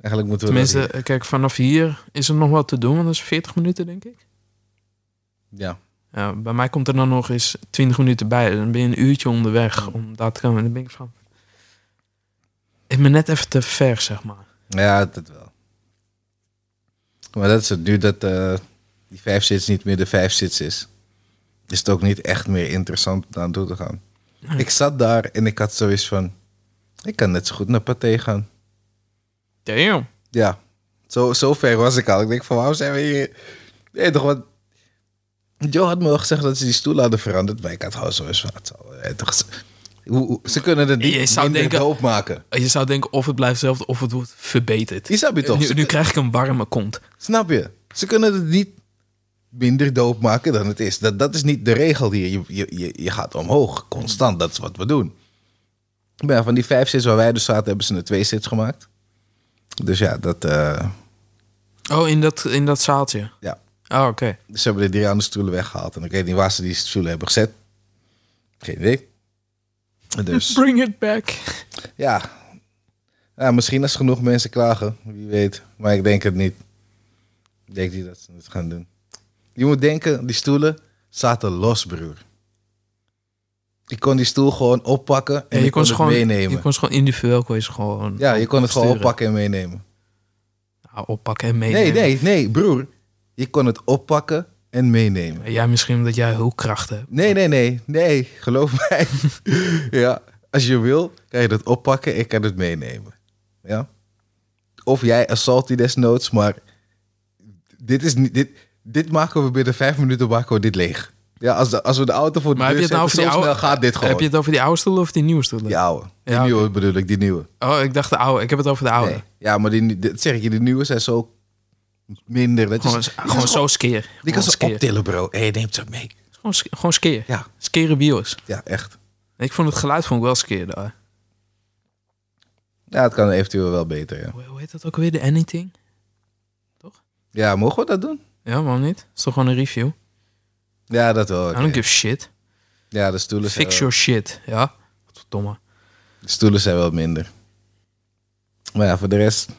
Eigenlijk moeten we Tenminste, eh, kijk, vanaf hier is er nog wat te doen. Want dat is 40 minuten, denk ik. Ja. Ja, bij mij komt er dan nog eens 20 minuten bij. Dan ben je een uurtje onderweg om daar te komen. En dan ben ik van... Ik ben net even te ver, zeg maar. Ja, dat wel. Maar dat is het. Nu dat eh, die vijf sits niet meer de vijf sits is, is het ook niet echt meer interessant om aan toe te gaan. Nee. Ik zat daar en ik had zoiets van, ik kan net zo goed naar Pathé gaan. Damn. Ja, zo, zo ver was ik al. Ik denk van, waarom zijn we hier? Nee, toch wat... Joe had me al gezegd dat ze die stoel hadden veranderd, maar ik had gewoon zoiets van, het zal, eh, toch, hoe, ze kunnen het niet Je zou denken- maken. Je zou denken of het blijft hetzelfde of het wordt verbeterd. Die snap je toch? Nu krijg ik een warme kont. Snap je? Ze kunnen het niet minder doop maken dan het is. Dat, dat is niet de regel hier. Je, je, je, gaat omhoog, constant. Dat is wat we doen. Maar ja, van die vijf sits waar wij dus zaten, hebben ze er twee sits gemaakt. Dus ja, dat, eh, Oh, in dat, in dat zaaltje? ja. Oh, oké. Dus ze hebben de drie andere stoelen weggehaald. En ik weet niet waar ze die stoelen hebben gezet. Geen idee. Dus Bring it back. ja. ja, misschien als genoeg mensen klagen. Wie weet. Maar ik denk het niet. Ik denk niet dat ze het gaan doen. Je moet denken, die stoelen zaten los, broer. Ik kon die stoel gewoon oppakken en Ja, je ik kon kon ze het gewoon, meenemen. je kon ze gewoon individueel kon je ze gewoon ja, je kon het gewoon oppakken en meenemen. Nou, oppakken en meenemen. Nee, nee, nee, broer. Je kon het oppakken en meenemen. Jij misschien omdat jij hulpkrachten hebt. Nee, nee, nee, nee, geloof mij. ja, als je wil, kan je dat oppakken, ik kan het meenemen. Ja? Of jij assault die desnoods, maar dit is niet, dit, dit maken we binnen vijf minuten maken we dit leeg. Ja, als, de, als we de auto voor de Maar heb deur je het nou zetten, over die zo oude... gaat dit gewoon. Heb je het over die oude stoelen of die nieuwe stoelen? Die oude. Die Ja, nieuwe bedoel ik, die nieuwe. Oh, ik dacht de oude. Ik heb het over de oude. Nee. Ja, maar die, dat zeg ik je, die nieuwe zijn zo minder. Dat Gewoon, gewoon kan zo skeer. Die Gewoon kan skeer. optillen, bro. Hé, neemt ze mee. Gewoon, gewoon skeer. Ja, Skere bios. ja, echt. Ik vond het geluid vond ik wel skeer daar. Ja, het kan eventueel wel beter, ja. Hoe, hoe heet dat ook weer? De Anything? Ja, mogen we dat doen? Ja, waarom niet? is toch gewoon een review? Ja, dat wel. I don't give shit. Ja, de stoelen, zijn Fix your shit. Ja? Wat domme. de stoelen zijn wel minder. Maar ja, voor de rest...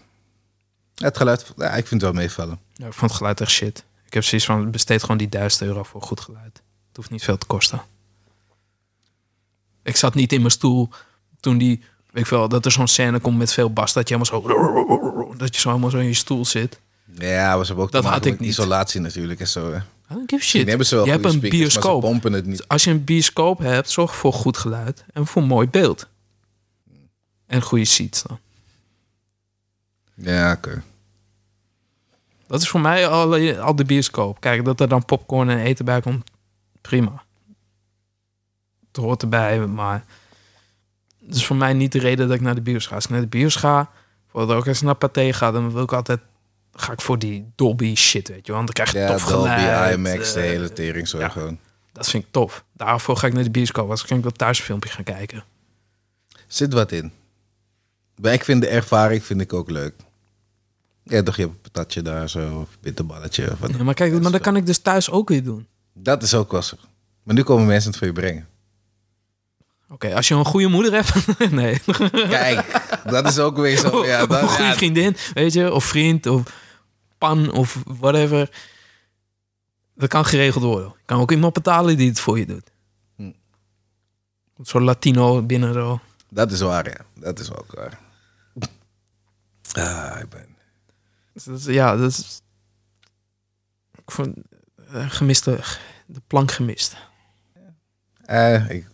het geluid, ja, ik vind het wel meevallen. Ja, ik vond het geluid echt shit. Ik heb zoiets van, besteed gewoon die 1000 euro voor goed geluid. Het hoeft niet veel te kosten. Ik zat niet in mijn stoel toen die, weet ik wel, dat er zo'n scène komt met veel bas, dat je helemaal zo, dat je zo helemaal zo in je stoel zit. Ja, ze hebben ook Dat had ik niet. isolatie natuurlijk en zo. Hè. I don't give shit. hebben ze wel je hebt een speakers, bioscoop. pompen het niet. Als je een bioscoop hebt, zorg voor goed geluid en voor mooi beeld. En goede seats dan. Ja, oké. Dat is voor mij al, al de bioscoop. Kijk, dat er dan popcorn en eten bij komt, prima. Het hoort erbij, maar... Het is voor mij niet de reden dat ik naar de bios ga. Als ik naar de bios ga, voordat ik eens naar Pathé ga, dan wil ik altijd... Ga ik voor die Dolby shit, weet je wel. Want dan krijg je Ja, tof Dolby, geluid. IMAX, de eh, hele tering zo ja. gewoon. Dat vind ik tof. Daarvoor ga ik naar de bioscoop. Als ik wel thuis een filmpje gaan kijken. Zit wat in. Maar ik vind de ervaring vind ik ook leuk. Ja, toch je hebt een patatje daar zo, of bitterballetje. Of wat. Ja, maar kijk, maar dat kan ik dus thuis ook weer doen. Dat is ook wel. Maar nu komen mensen het voor je brengen. Oké, als je een goede moeder hebt... nee. Kijk, dat is ook weer zo. Ja, Of een dat, goede ja, vriendin, weet je, of vriend, of pan, of whatever. Dat kan geregeld worden. Je kan ook iemand betalen die het voor je doet. Hm. Zo'n Latino binnen zo. dat is waar, ja. Dat is ook waar. Ah, ik ben... Dus dat ja, dat is... Ik vond eh, gemiste... De plank gemist. Eh, ik,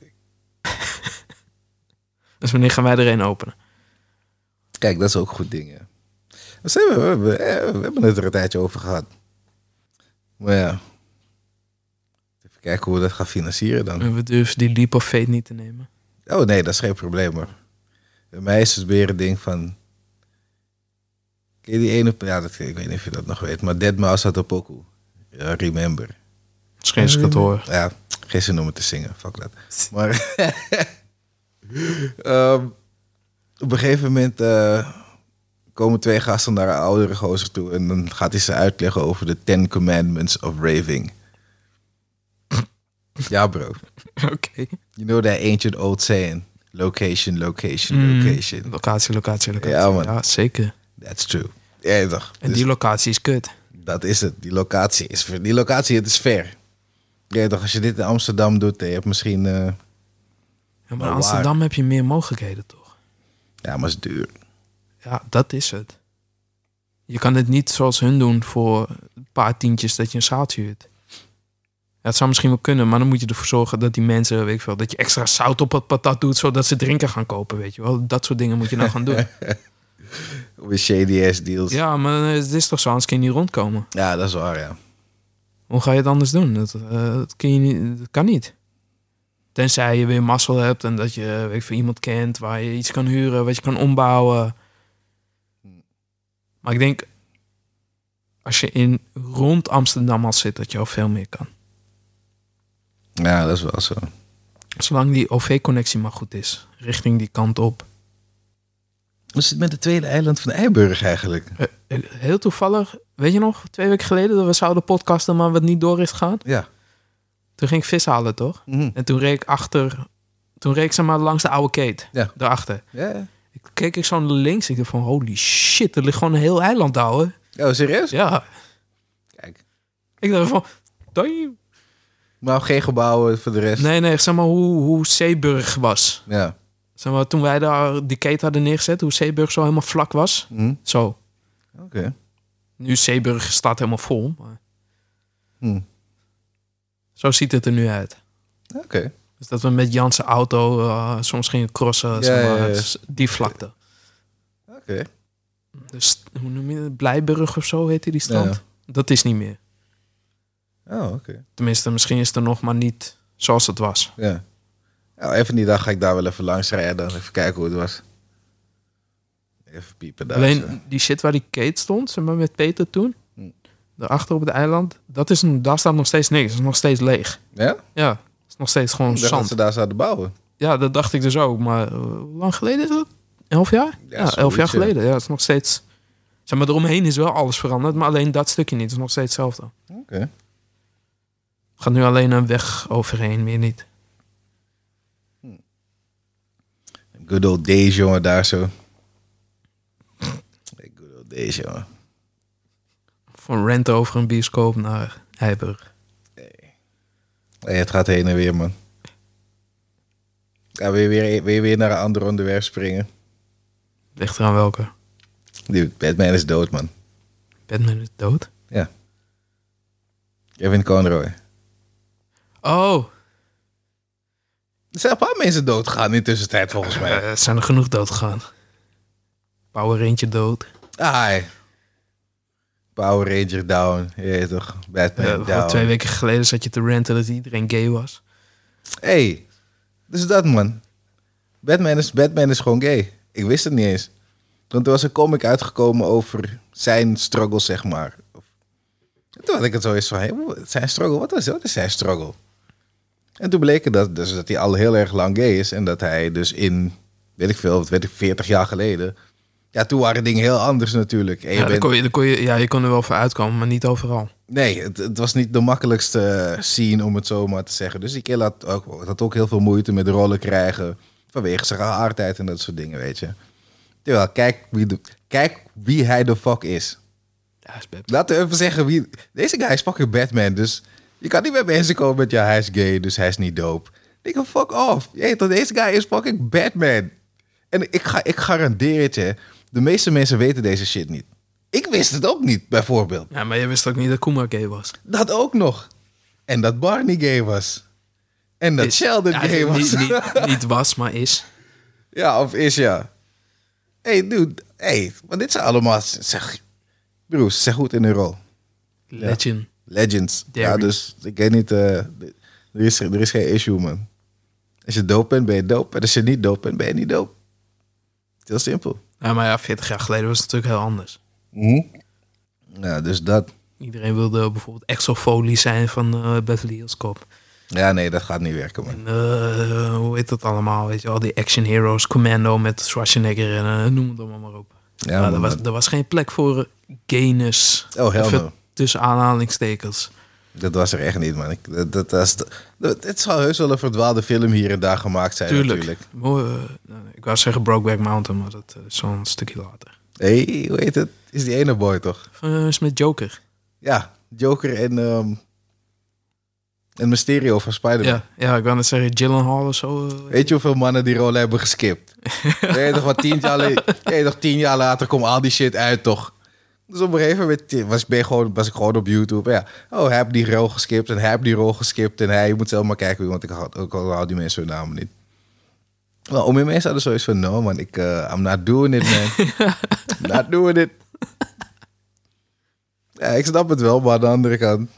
Dus wanneer gaan wij er een openen? kijk, dat is ook goed ding. We, we, we, eh, we hebben het er een tijdje over gehad. Maar ja. Even kijken hoe we dat gaan financieren dan. En we durven die leap of fate niet te nemen. Oh nee, dat is geen probleem hoor. Bij mij is het weer een ding van... Ken je die ene... Ja, dat, ik weet niet of je dat nog weet. Maar Dead Mouse had pokoe. Ja, remember. Ik het hoor. Ja, geen zin om het te zingen. Fuck dat. Maar... ehm, op een gegeven moment... eh, komen twee gasten naar een oudere gozer toe... en dan gaat hij ze uitleggen over de Ten Commandments of Raving. ja bro. Oké. You know that ancient old saying? Location, location, Mm. location. Locatie, locatie, locatie. Ja, man. Ja, zeker. That's true. Ja, toch. En Dus die locatie is kut. dat is het. Die locatie is. Die locatie, het is ver. Ja, toch. Als je dit in Amsterdam doet, en je hebt misschien... eh, Ja, maar Maar in? Amsterdam heb je meer mogelijkheden, toch? ja, maar het is duur. Ja, dat is het. Je kan het niet zoals hun doen voor een paar tientjes dat je een zaaltje huurt. Ja, het zou misschien wel kunnen, maar dan moet je ervoor zorgen dat die mensen, weet ik veel, dat je extra zout op het patat doet, zodat ze drinken gaan kopen, weet je wel. Dat soort dingen moet je nou gaan doen. With shady ass deals. Ja. Ja, maar het is toch zo, anders kun je niet rondkomen. dat is waar, ja. Hoe ga je het anders doen? Dat, eh, dat, kun je niet, dat kan niet. Tenzij je weer mazzel hebt en dat je weet veel, iemand kent waar je iets kan huren, wat je kan ombouwen. Maar ik denk, als je in rond Amsterdam al zit, dat je al veel meer kan. Ja, dat is wel zo. Zolang die OV-connectie maar goed is, richting die kant op. Is het met het tweede eiland van Eiburg eigenlijk? Eh, eh, Heel toevallig, weet je nog, twee weken geleden dat we zouden podcasten, maar wat niet door is gegaan. Ja. Toen ging ik vis halen, toch? Mhm. En toen reed ik achter, toen reed ik zeg maar langs de oude keet. Ja. Daarachter. Ja, ja. Ik keek ik zo naar links. Ik dacht van, holy shit, er ligt gewoon een heel eiland daar, hoor. Oh, serieus? Ja. Kijk. Ik dacht van, damn. Maar geen gebouwen voor de rest. Nee, nee, zeg maar hoe, hoe Zeeburg was. Ja. Zeg maar, toen wij daar die keten hadden neergezet, hoe Zeeburg zo helemaal vlak was. Mhm. Zo. Oké. Nu Zeeburg staat helemaal vol. Maar Hm. zo ziet het er nu uit. Oké. Dus dat we met Janse auto eh, soms gingen crossen, Ja, zeg maar, ja, ja. s- die vlakte. Oké. Dus hoe noem je het? Blijburg of zo heette die strand. Ja. Dat is niet meer. Oh, oké. Tenminste, misschien is het er nog maar niet zoals het was. Ja. Nou, even die dag ga ik daar wel even langs rijden. Dan even kijken hoe het was. Even piepen daar. Alleen zo. die shit waar die Kate stond, zeg maar met Peter toen, Hm. daarachter op het eiland, dat is daar staat nog steeds niks. Het is nog steeds leeg. Ja? Ja, het is nog steeds gewoon Ik dacht dat zand. ze daar zouden bouwen. Ja, dat dacht ik dus ook. Maar eh, hoe lang geleden is dat? Elf jaar? Ja, elf zoiets, jaar ja. geleden. Ja, het is nog steeds... Zeg maar, eromheen is wel alles veranderd, maar alleen dat stukje niet. Het is nog steeds hetzelfde. Oké. Gaat nu alleen een weg overheen, meer niet. Good old days, jongen, daar zo. Good old days, jongen. Van rent over een bioscoop naar Eiburg. Hey, het gaat heen en weer, man. Ja, wil je weer, wil je weer naar een ander onderwerp springen? Ligt eraan welke. Die Batman is dood, man. Batman is dood. Ja. Kevin Conroy. Oh. Er zijn een paar mensen doodgegaan in de tussentijd, volgens mij. Eh, er zijn er genoeg dood gegaan. Power Ranger dood. Ai. Power Ranger down. Je toch? Batman Eh, down. twee weken geleden zat je te ranten dat iedereen gay was. hey, dus dat man. Batman is, Batman is gewoon gay. Ik wist het niet eens. Want er was een comic uitgekomen over zijn struggle, zeg maar. Toen had ik het zo eens van, hey, zijn struggle, wat is, wat is zijn struggle? En toen bleek het dat, dus dat hij al heel erg lang gay is. En dat hij dus in, weet ik veel, wat weet ik, 40 jaar geleden... Ja, toen waren dingen heel anders natuurlijk. En je Ja, bent- kon je, kon je, ja, je kon er wel voor uitkomen, maar niet overal. Nee, het, het was niet de makkelijkste scene om het zo maar te zeggen. Dus die kill had ook, had ook heel veel moeite met rollen krijgen. Vanwege zijn geaardheid en dat soort dingen, weet je. Terwijl, kijk wie, de, kijk wie hij de fuck is. Ja, is Laten we even zeggen wie... Deze guy is fucking Batman, dus... Je kan niet bij mensen komen met... Ja, hij is gay, dus hij is niet dope. Ik denk, fuck off. Je weet toch, deze guy is fucking Batman. En ik, ga, ik garandeer het je... De meeste mensen weten deze shit niet. Ik wist het ook niet, bijvoorbeeld. Ja, maar je wist ook niet dat Kuma gay was. Dat ook nog. En dat Barney gay was. En dat Is. Sheldon Ja, gay was. Niet, niet, niet was, maar is. ja, of is ja. hey, dude. hey, maar dit zijn allemaal... Zeg, broers, zeg goed in hun rol. Legend. Legends. Ja, dus ik weet niet... eh, er, is, er is geen issue, man. Als je dope bent, ben je dope. En als je niet dope bent, ben je niet dope. Heel simpel. Ja, maar ja, 40 jaar geleden was het natuurlijk heel anders. Mhm. Ja, dus dat... Iedereen wilde bijvoorbeeld exofolie zijn van eh Beverly Hills Cop. Ja, nee, dat gaat niet werken, man. En eh, hoe heet dat allemaal? Weet je, al die action heroes, Commando met Schwarzenegger en noem het allemaal maar op. Ja, man, er, was, er was geen plek voor gayness. Oh, no. Tussen aanhalingstekens. Dat was er echt niet, man. Ik, dat, dat, dat, dat- het zou heus wel een verdwaalde film hier en daar gemaakt zijn, Tuurlijk. natuurlijk. Mooi, eh, ik wou zeggen Brokeback Mountain, maar dat eh, is zo'n stukje later. hey, hoe heet het? Is die ene boy toch? Uh, is met Joker. Ja, Joker en, ehm en Mysterio van Spider-Man. Ja, ja, ik wou net zeggen Gyllenhaal of zo. Weet je hoeveel mannen die rol hebben geskipt? Weet je toch, wat tien jaar, weet je tien jaar later komt al die shit uit, toch? Dus op een gegeven moment was, ben je gewoon, was ik gewoon op YouTube. Ja, oh, hij heeft die rol geskipt en hij heeft die rol geskipt. En hij je moet zelf maar kijken, want ik had ook al die mensen hun namen niet. Maar om mensen hadden zoiets van, no man, ik, eh, I'm not doing it, man. I'm not doing it. Ja, ik snap het wel, maar aan de andere kant...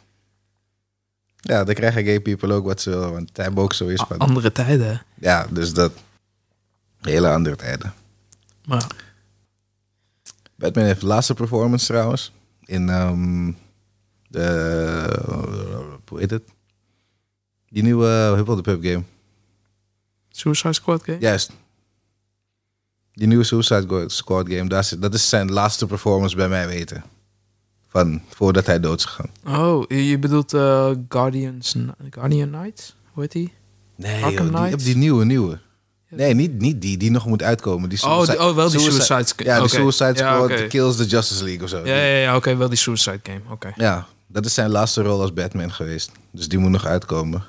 Ja, dan krijgen gay people ook wat ze willen, want hij hebben ook zoiets van... Andere tijden. Ja, dus dat. Hele andere tijden. Maar Batman heeft de laatste performance trouwens. In ehm, de. hoe heet het? Die nieuwe Huppel de Pub game. Suicide Squad game? Juist. Die nieuwe Suicide Squad game. Dat is, dat is zijn laatste performance bij mij weten. Van voordat hij dood is gegaan. Oh, je bedoelt eh, Guardians, Guardian Knights? Hoe heet die? Nee, joh, die, die nieuwe, nieuwe. Nee, niet, niet die, die nog moet uitkomen. Die Oh, die- oh, wel die Suicide Squad. Ja, Oké. Suicide Ja, Squad oké. kills the Justice League of zo. Ja, ja, ja oké, wel die Suicide game. Oké. Ja, dat is zijn laatste rol als Batman geweest. Dus die moet nog uitkomen.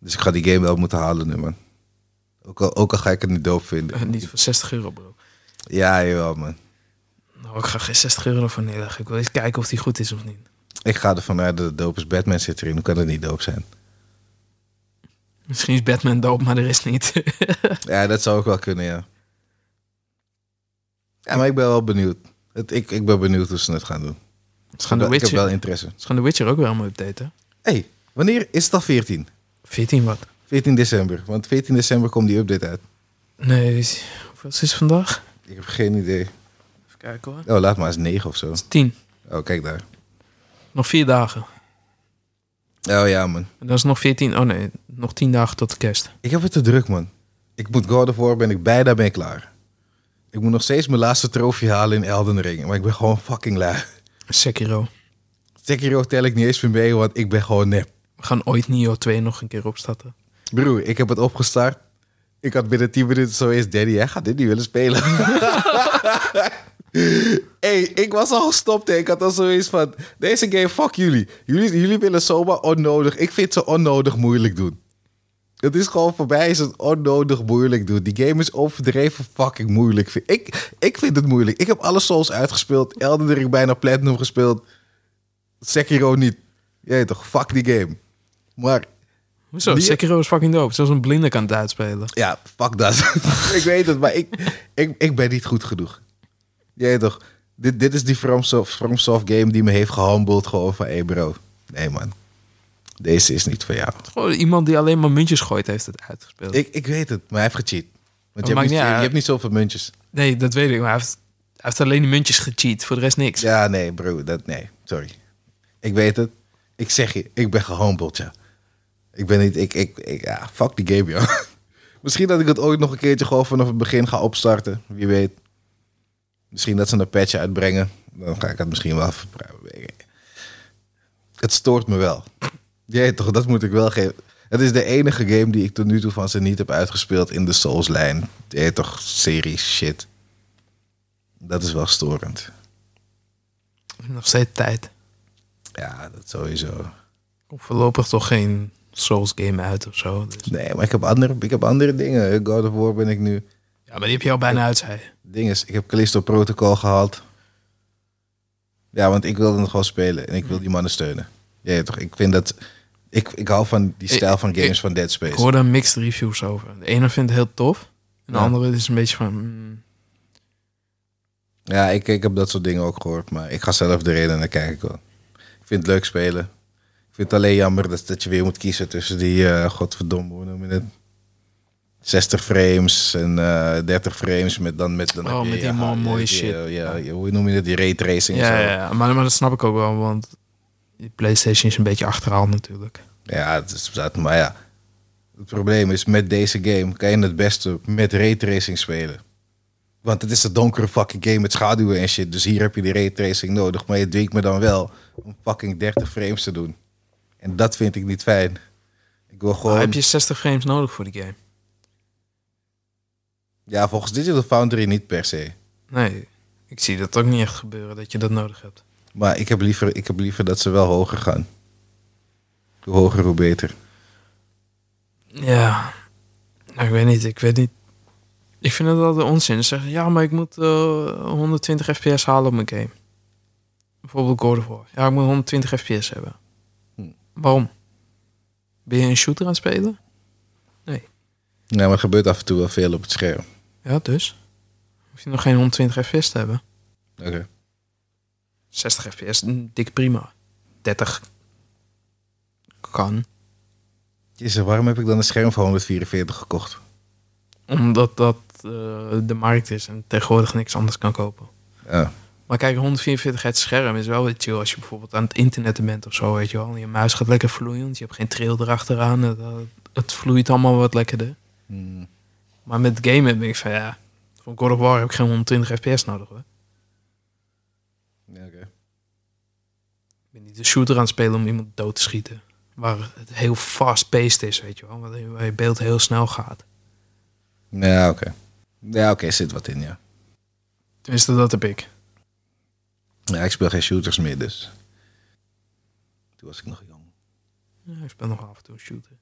Dus ik ga die game wel moeten halen nu, man. Ook al, ook al ga ik het niet doop vinden. Niet voor 60 euro, bro. Ja, jawel, man. Nou, ik ga geen 60 euro voor neerleggen. Ik wil eens kijken of die goed is of niet. Ik ga ervan uit dat het doop is. Batman zit erin. Hoe kan het niet doop zijn? Misschien is Batman doop, maar er is niet. Ja, dat zou ook wel kunnen, ja. Ja, maar ik ben wel benieuwd. Het, ik, ik ben benieuwd hoe ze het gaan doen. Ze gaan de ik heb wel Witcher, interesse. ze gaan de Witcher ook wel helemaal updaten. hey, wanneer is het al 14? 14 wat? 14 december. Want 14 december komt die update uit. Nee, is- hoeveel is het vandaag? Ik heb geen idee. Even kijken hoor. Oh, laat maar eens 9 of zo. 10. Oh, kijk daar. Nog vier dagen. Oh ja, man. En dan is nog 14. Oh nee, nog 10 dagen tot de kerst. Ik heb het te druk, man. Ik moet God of War, ben ik bijna ben ik klaar. Ik moet nog steeds mijn laatste trofee halen in Elden Ring. Maar ik ben gewoon fucking lui. Sekiro. Sekiro tel ik niet eens meer mee, want ik ben gewoon nep. We gaan ooit Nio 2 nog een keer opstarten. Broer, ik heb het opgestart. Ik had binnen 10 minuten zo eens, jij gaat dit niet willen spelen. hey, ik was al gestopt. hè. Ik had al zoiets van, deze game, fuck jullie. jullie. Jullie willen zomaar onnodig. Ik vind ze onnodig moeilijk doen. Het is gewoon voorbij, is het onnodig moeilijk doen. Die game is overdreven fucking moeilijk. Ik, ik vind het moeilijk. Ik heb alle Souls uitgespeeld. Elden Ring bijna Platinum gespeeld. Sekiro niet. Jij toch, fuck die game. Maar Hoezo? Die- Sekiro is fucking dope. Zoals een blinde kan het uitspelen. Ja, fuck dat. ik weet het, maar ik, ik, ik ben niet goed genoeg. Jij toch? Dit, dit is die FromSoft, FromSoft game die me heeft gehumbled. Gewoon van, hé hey bro. Nee man. Deze is niet voor jou. Gewoon iemand die alleen maar muntjes gooit heeft het uitgespeeld. Ik, ik weet het, maar hij heeft gecheat. Want je hebt, niet, je, hebt niet zoveel muntjes. Nee, dat weet ik. Maar hij heeft, hij heeft alleen die muntjes gecheat. Voor de rest niks. Ja, nee bro. Dat, nee, sorry. Ik weet het. Ik zeg je, ik ben gehumbled, ja. Ik ben niet, ik, ik, ik ja, fuck die game, joh. Misschien dat ik het ooit nog een keertje gewoon vanaf het begin ga opstarten. Wie weet. Misschien dat ze een patch uitbrengen. Dan ga ik het misschien wel verbruiken. Het stoort me wel. Ja, toch, dat moet ik wel geven. Het is de enige game die ik tot nu toe van ze niet heb uitgespeeld in de Souls-lijn. Ja, toch, serie shit. Dat is wel storend. Nog steeds tijd. Ja, dat sowieso. Komt voorlopig toch geen Souls game uit of zo. Dus. Nee, maar ik heb andere, ik heb andere dingen. God of War ben ik nu. Ja, maar die heb je al bijna uit, zei je. Ding is, ik heb Callisto Protocol gehaald. Ja, want ik wilde nog gewoon spelen en ik wil die mannen steunen. Ja, toch? Ik vind dat. Ik, ik hou van die stijl van Ik- games ik- van Dead Ik Space. hoorde een mixed reviews over. De ene vindt het heel tof. En de Ja. andere is een beetje van... mm, Ja, ik, ik heb dat soort dingen ook gehoord, maar ik ga zelf erin en dan kijk ik wel. Ik vind het leuk spelen. Ik vind het alleen jammer dat, dat je weer moet kiezen tussen die, eh godverdomme, hoe noem je het? 60 frames en eh 30 frames met dan met, dan Oh, je met die mooie ja, shit. Ja, ja, hoe noem je het? Die raytracing en ja, ja, ja. Maar, maar dat snap ik ook wel, want die PlayStation is een beetje achterhaald natuurlijk. Ja, het is dat, maar ja. Het probleem is, met deze game kan je het beste met raytracing spelen. Want het is een donkere fucking game met schaduwen en shit. Dus hier heb je die raytracing nodig. Maar je dwingt me dan wel om fucking 30 frames te doen. En dat vind ik niet fijn. Ik wil gewoon... Maar heb je 60 frames nodig voor die game? Ja, volgens Digital Foundry niet per se. Nee, ik zie dat ook niet echt gebeuren, dat je dat nodig hebt. Maar ik heb liever, ik heb liever dat ze wel hoger gaan. Hoe hoger, hoe beter. Ja, nou, ik weet niet, ik weet niet. Ik vind het altijd onzin. Ze zeggen, ja, maar ik moet eh, 120 fps halen op mijn game. Bijvoorbeeld God of War. Ja, ik moet 120 fps hebben. Hm. Waarom? Ben je een shooter aan het spelen? Ja, maar er gebeurt af en toe wel veel op het scherm. Ja, dus. Hoef je nog geen 120 fps te hebben. Oké. 60 fps, dik prima. 30 kan. Jezus, waarom heb ik dan een scherm van 144 gekocht? Omdat dat eh, de markt is en tegenwoordig niks anders kan kopen. Ja. Maar kijk, 144 hertz scherm is wel weer chill als je bijvoorbeeld aan het internet bent of zo, weet je wel. En je muis gaat lekker vloeiend, je hebt geen trail erachteraan. Het, eh, het vloeit allemaal wat lekkerder. Hmm. Maar met gamen ben ik van ja, voor God of War heb ik geen 120 fps nodig hoor. Ja, oké. Ik ben niet een shooter aan het spelen om iemand dood te schieten. Waar het heel fast-paced is, weet je wel. Waar je- waar je beeld heel snel gaat. Ja, oké. Ja, oké, zit wat in, ja. Tenminste, dat heb ik. Ja, ik speel geen shooters meer, dus. Toen was ik nog jong. Ja, ik speel nog af en toe een shooter.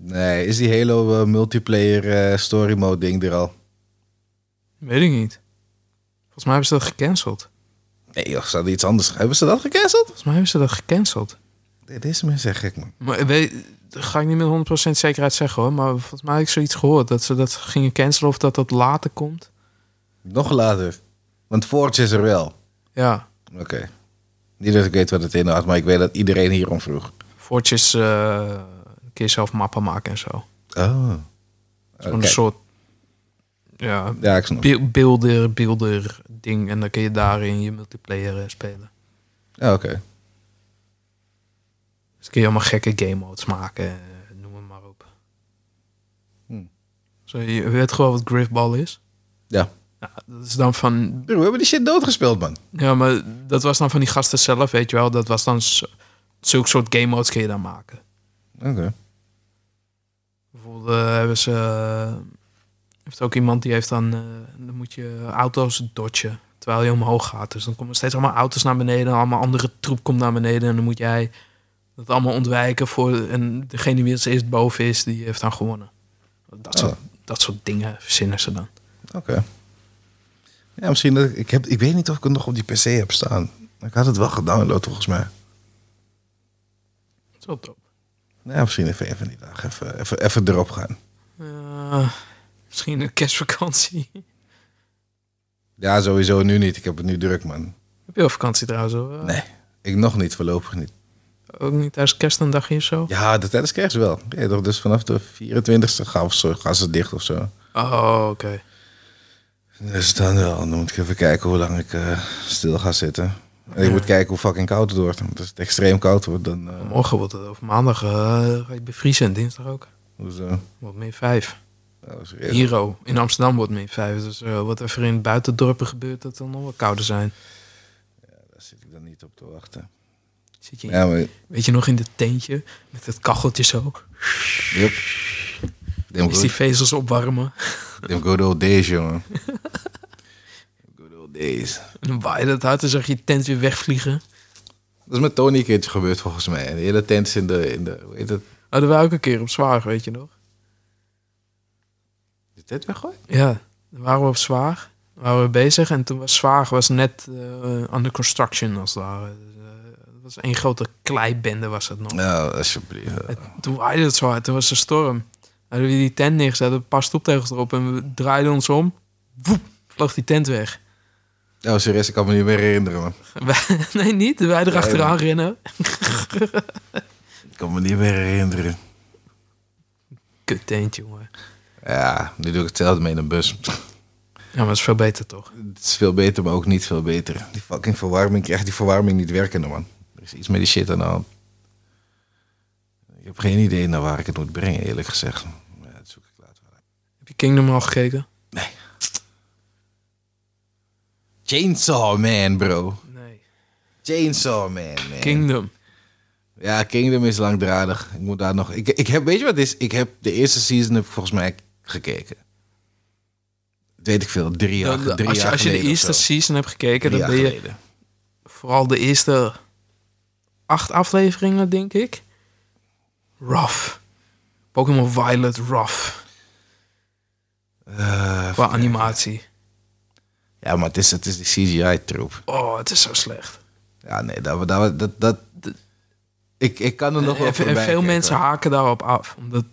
Nee, is die Halo eh, multiplayer eh, story mode ding er al? Weet ik niet. Volgens mij hebben ze dat gecanceld. Nee, joh, ze hadden iets anders. Hebben ze dat gecanceld? Volgens mij hebben ze dat gecanceld. Nee, deze mensen zijn gek, man. Maar weet, dat ga ik niet met 100% zekerheid zeggen hoor. Maar volgens mij heb ik zoiets gehoord. Dat ze dat gingen cancelen of dat dat later komt. Nog later. Want Forge is er wel. Ja. Oké. Niet dat ik weet wat het inhoudt, maar ik weet dat iedereen hierom vroeg. Voortjes eh kun je zelf mappen maken en zo. Oh. Een soort ja, Ja, ik snap. be- beelder, beelder ding. En dan kun je daarin je multiplayer eh, spelen. Ja, oké. Dus kun je allemaal gekke game modes maken. eh, noem het maar op. Hm. Zo, je weet gewoon wat Griffball is? Ja. Ja, dat is dan van... We hebben die shit doodgespeeld, man. Ja, maar dat was dan van die gasten zelf, weet je wel. Dat was dan... Zulke soort game modes kun je dan maken. Oké. Bijvoorbeeld eh, hebben ze... eh, heeft ook iemand die heeft dan... eh, dan moet je auto's dodgen. Terwijl je omhoog gaat. Dus dan komen steeds allemaal auto's naar beneden. Allemaal andere troep komt naar beneden. En dan moet jij dat allemaal ontwijken voor... En degene die als eerst boven is, die heeft dan gewonnen. Dat, Oh. soort, dat soort dingen verzinnen ze dan. Oké. Ja, misschien dat ik, ik heb... Ik weet niet of ik het nog op die PC heb staan. Ik had het wel gedownload, volgens mij. Dat is wel dope. Ja, misschien even een van die dagen even, even, even erop gaan. Misschien een kerstvakantie. Ja, sowieso nu niet. Ik heb het nu druk, man. Heb je al vakantie trouwens? Hoor? Nee, ik nog niet, voorlopig niet. Ook niet tijdens kerst een dagje of zo? Ja, de tijdens kerst wel. Ja, toch, dus vanaf de 24e gaan, of zo, gaan ze dicht of zo. Oh, oké. Dus dan wel. Dan moet ik even kijken hoe lang ik eh, stil ga zitten. En ik moet kijken hoe fucking koud het wordt. Want als het extreem koud wordt, dan... eh Morgen wordt het, of maandag eh, ga je bevriezen en dinsdag ook. hoezo? Wordt min 5. Oh, serieus? Hier ook. In Amsterdam wordt min 5. Dus eh, wat er in buitendorpen gebeurt, dat dan nog wel kouder zijn. Daar zit ik dan niet op te wachten. Zit je, Ja, maar... Weet je nog in het tentje met het kacheltje zo? Yep. Is die vezels opwarmen? them good old days, jongen. days. En dan waaide het hard en zag je tent weer wegvliegen. Dat is met Tony een keertje gebeurd, volgens mij. De hele tent is in de... In de hoe heet het? Hadden wij ook een keer op Zwaag, weet je nog? De tent weggooien? Ja, dan waren we op Zwaag. waren we bezig en toen was Zwaag was net uh, under construction als het ware. Dus, het was één grote kleibende was het nog. Nou, alsjeblieft. En toen waaide het zo hard, toen was er storm. Hadden we die tent neergezet, een paar stoeptegels erop en we draaiden ons om. Woep, vloog die tent weg. Oh, serieus, ik kan me niet meer herinneren, man. nee, niet. Wij erachteraan rennen. ik kan me niet meer herinneren. Kut tent, jongen. Ja, nu doe ik hetzelfde mee in een bus. Ja, maar het is veel beter, toch? Het is veel beter, maar ook niet veel beter. Die fucking verwarming, ik krijg die verwarming niet werkende, man. Er is iets met die shit aan de hand. Ik heb geen idee naar waar ik het moet brengen, eerlijk gezegd. Ja, dat zoek ik later. Heb je Kingdom al gekeken? Nee. Chainsaw Man, bro. Nee. Chainsaw Man, man. Kingdom. Ja, Kingdom is langdradig. Ik moet daar nog... Ik, ik heb, weet je wat het is? Ik heb de eerste season heb volgens mij gekeken. Dat weet ik veel, drie jaar, drie als je, jaar als je de eerste season hebt gekeken, Drie dan ben je geleden. vooral de eerste acht afleveringen, denk ik. Rough. Pokémon Violet, rough. Eh, Qua animatie. Ja, maar het is, het is die CGI-troep. Oh, het is zo slecht. Ja, nee, dat... dat, dat, dat ik, ik kan er nog wel veel kijken. mensen haken daarop af. Omdat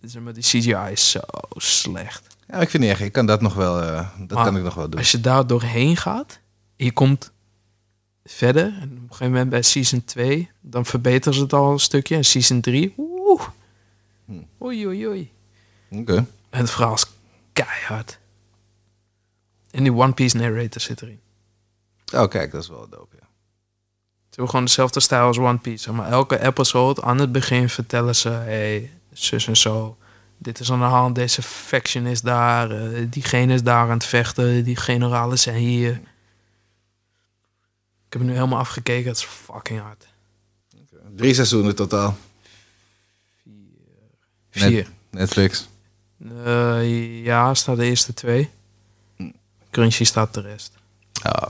zeg maar, die CGI is zo slecht. Ja, ik vind niet echt. Ik kan dat nog wel... eh, dat Maar kan ik nog wel doen. Als je daar doorheen gaat, je komt verder. En op een gegeven moment bij season 2, dan verbeteren ze het al een stukje. En season 3, oeh. Hm. Oei, oei, oei. Oké. En het verhaal is keihard. En die One Piece narrator zit erin. Oh, kijk, dat is wel dope, ja. Ze hebben gewoon dezelfde stijl als One Piece. Maar elke episode aan het begin vertellen ze... Hey, zus en zo. Dit is aan de hand. Deze faction is daar. eh, diegene is daar aan het vechten. Die generalen zijn hier. Ik heb het nu helemaal afgekeken. Het is fucking hard. Drie seizoenen totaal. Vier. Netflix. Eh, ja, staat de eerste twee. Crunchy staat de rest. Oh,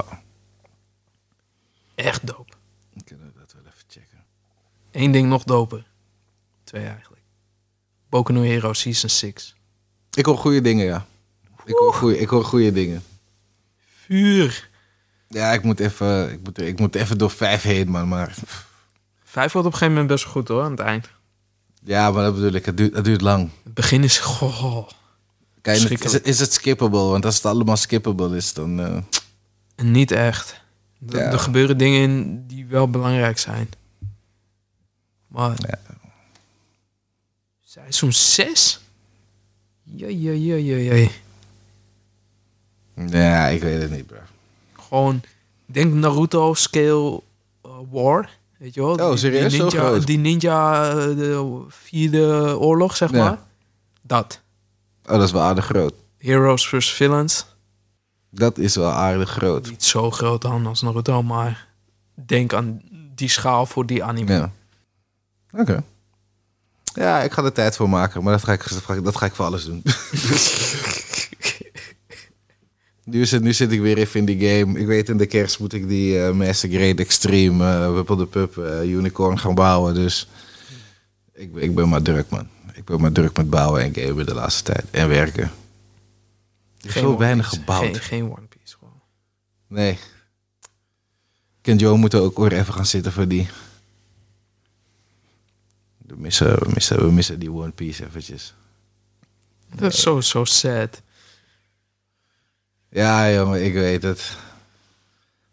Echt dope. dan kunnen we dat wel even checken. Eén ding nog doper. Twee eigenlijk. Boku no Hero Season 6. Ik hoor goede dingen, ja. Ik hoor goede, ik hoor goede dingen. Vuur. Ja, ik moet even, ik moet, ik moet even door vijf heen, man. Maar Vijf wordt op een gegeven moment best goed hoor, aan het eind. ja, maar dat bedoel ik. Het duurt, het duurt lang. Het begin is... Goh. Kijk, is is het skippable? Want als het allemaal skippable is, dan... eh, Niet echt. Ja. Er gebeuren dingen in die wel belangrijk zijn. Maar... Ja. Seizoen 6? Jee, jee, jee, jee, jee. ja, ik weet het niet, bro. Gewoon... Denk Naruto Scale uh, War. Weet je wel? Oh, Die- serieus? Die ninja, die ninja eh, de vierde oorlog, zeg Ja. maar. Dat. Oh, dat is wel aardig groot. Heroes vs. Villains. Dat is wel aardig groot. Niet zo groot dan als Naruto, maar... Denk aan die schaal voor die anime. Ja. Oké. Ja, ik ga er tijd voor maken, maar dat ga ik, dat ga ik, dat ga ik voor alles doen. nu, het, nu zit ik weer even in die game. Ik weet in de kerst moet ik die eh, Master Grade Extreme, Whipple the Pup, eh, Unicorn gaan bouwen. Dus ik, ik ben maar druk, man. Ik ben maar druk met bouwen en gamen de laatste tijd. En werken. Er is Geen zo weinig gebouwd. Geen, geen One Piece gewoon. Nee. Ik en Joe moeten ook weer even gaan zitten voor die. We missen, we missen, we missen die One Piece eventjes. Dat is zo, zo sad. Ja, jongen, ik weet het.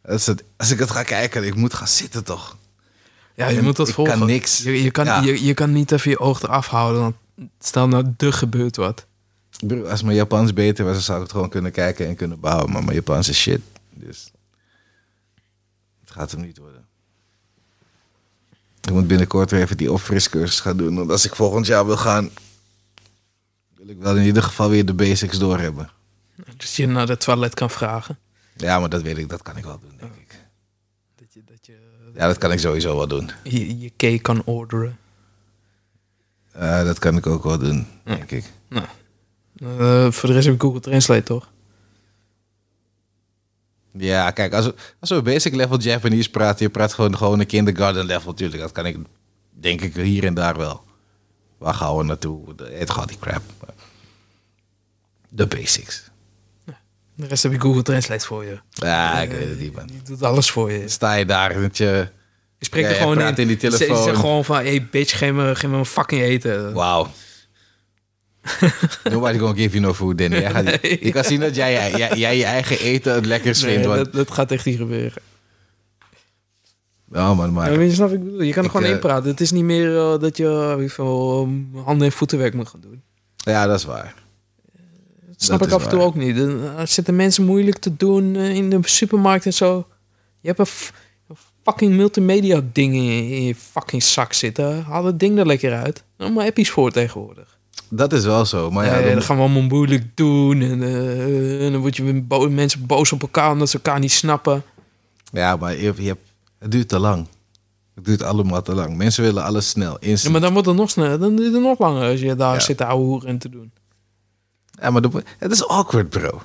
Dat is het. Als ik het ga kijken, ik moet gaan zitten toch? Ja, je En moet dat volgen. kan niks. Je, je, kan, Ja. je, je kan niet even je oog eraf houden. Want stel nou, er gebeurt wat. Bro, als mijn Japans beter was, dan zou ik het gewoon kunnen kijken en kunnen bouwen. Maar mijn Japans is shit. Dus het gaat hem niet worden. Ik moet binnenkort weer even die opfriscursus gaan doen. Want als ik volgend jaar wil gaan, wil ik wel in ieder geval weer de basics doorhebben. Dus je naar de toilet kan vragen. Ja, maar dat weet ik, dat kan ik wel doen, denk ik. Dat je, dat je Ja, dat kan ik sowieso wel doen. je, je cake kan orderen. Dat kan ik ook wel doen, denk ik. Nou, eh, voor de rest heb ik Google Translate, toch? Ja, kijk, als we, als we basic level Japanese praten, je praat gewoon, gewoon een kindergarten level natuurlijk. Dat kan ik, denk ik, hier en daar wel. Waar gaan we naartoe? Het gaat die crap. De basics. De rest heb ik Google Translate voor je. Ja, ik weet het niet, man. Die doet alles voor je. Sta je daar met je... Je spreekt er gewoon praat in die telefoon. zegt gewoon van, hey bitch, geef me, geef me een fucking eten. Wauw. Nobody gonna give you no food, Danny. Jij gaat- Nee. Je kan zien dat jij, jij, jij je eigen eten het lekkerst Nee, vindt. Want, dat, dat gaat echt niet gebeuren. oh man, maar... Ja, je, snap ik bedoel? Je kan er Ik, gewoon eh, inpraten. Het is niet meer eh, dat je ik eh, handen- en voetenwerk moet gaan doen. Ja, dat is waar. Dat snap Dat ik af en toe waar. ook niet. Dan eh, zitten mensen moeilijk te doen eh, in de supermarkt en zo. Je hebt een, fucking multimedia ding in je, in je fucking zak zitten. Haal het ding er lekker uit. Er maar appies voor tegenwoordig. Dat is wel zo. Maar ja, Eh, dan- dan gaan we allemaal moeilijk doen. En, en dan word je bo- mensen boos op elkaar omdat ze elkaar niet snappen. Ja, maar je, je hebt, het duurt te lang. Het duurt allemaal te lang. Mensen willen alles snel, Ja, instant. maar dan wordt het nog sneller. Dan duurt het nog langer als je daar Ja. zit te ouwe hoeren en te doen. Ja, maar de- het is awkward, bro.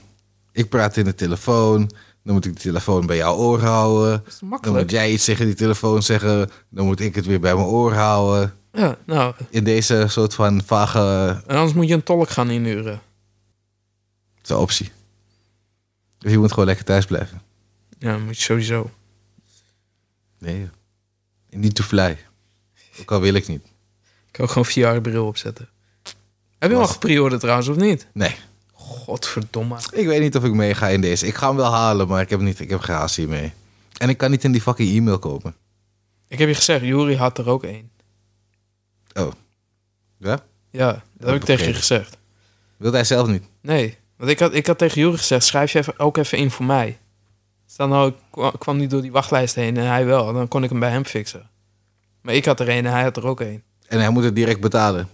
Ik praat in de telefoon. Dan moet ik de telefoon bij jouw oor houden. Dat is Dan moet jij iets tegen die telefoon zeggen. Dan moet ik het weer bij mijn oor houden. Ja, nou, In deze soort van vage en anders moet je een tolk gaan inhuren. is een optie. Dus je moet gewoon lekker thuis blijven. Ja, moet je sowieso. Nee, niet to fly. Ook al wil ik niet. Ik kan ook gewoon VR-bril opzetten. Heb je hem al gepreorderd trouwens, of niet? Nee. Godverdomme. Ik weet niet of ik meega in deze. Ik ga hem wel halen, maar ik heb, niet, ik heb geen haast hiermee. En ik kan niet in die fucking e-mail kopen. Ik heb je gezegd, Juri had er ook één. Oh. Ja? Ja, dat heb ik tegen je gezegd. Wil hij zelf niet? Nee, want ik had, ik had tegen Juri gezegd, schrijf je even, ook even in voor mij. Stel nou, ik kwa- kwam niet door die wachtlijst heen en hij wel. Dan kon ik hem bij hem fixen. Maar ik had er één en hij had er ook één. En hij moet het direct betalen.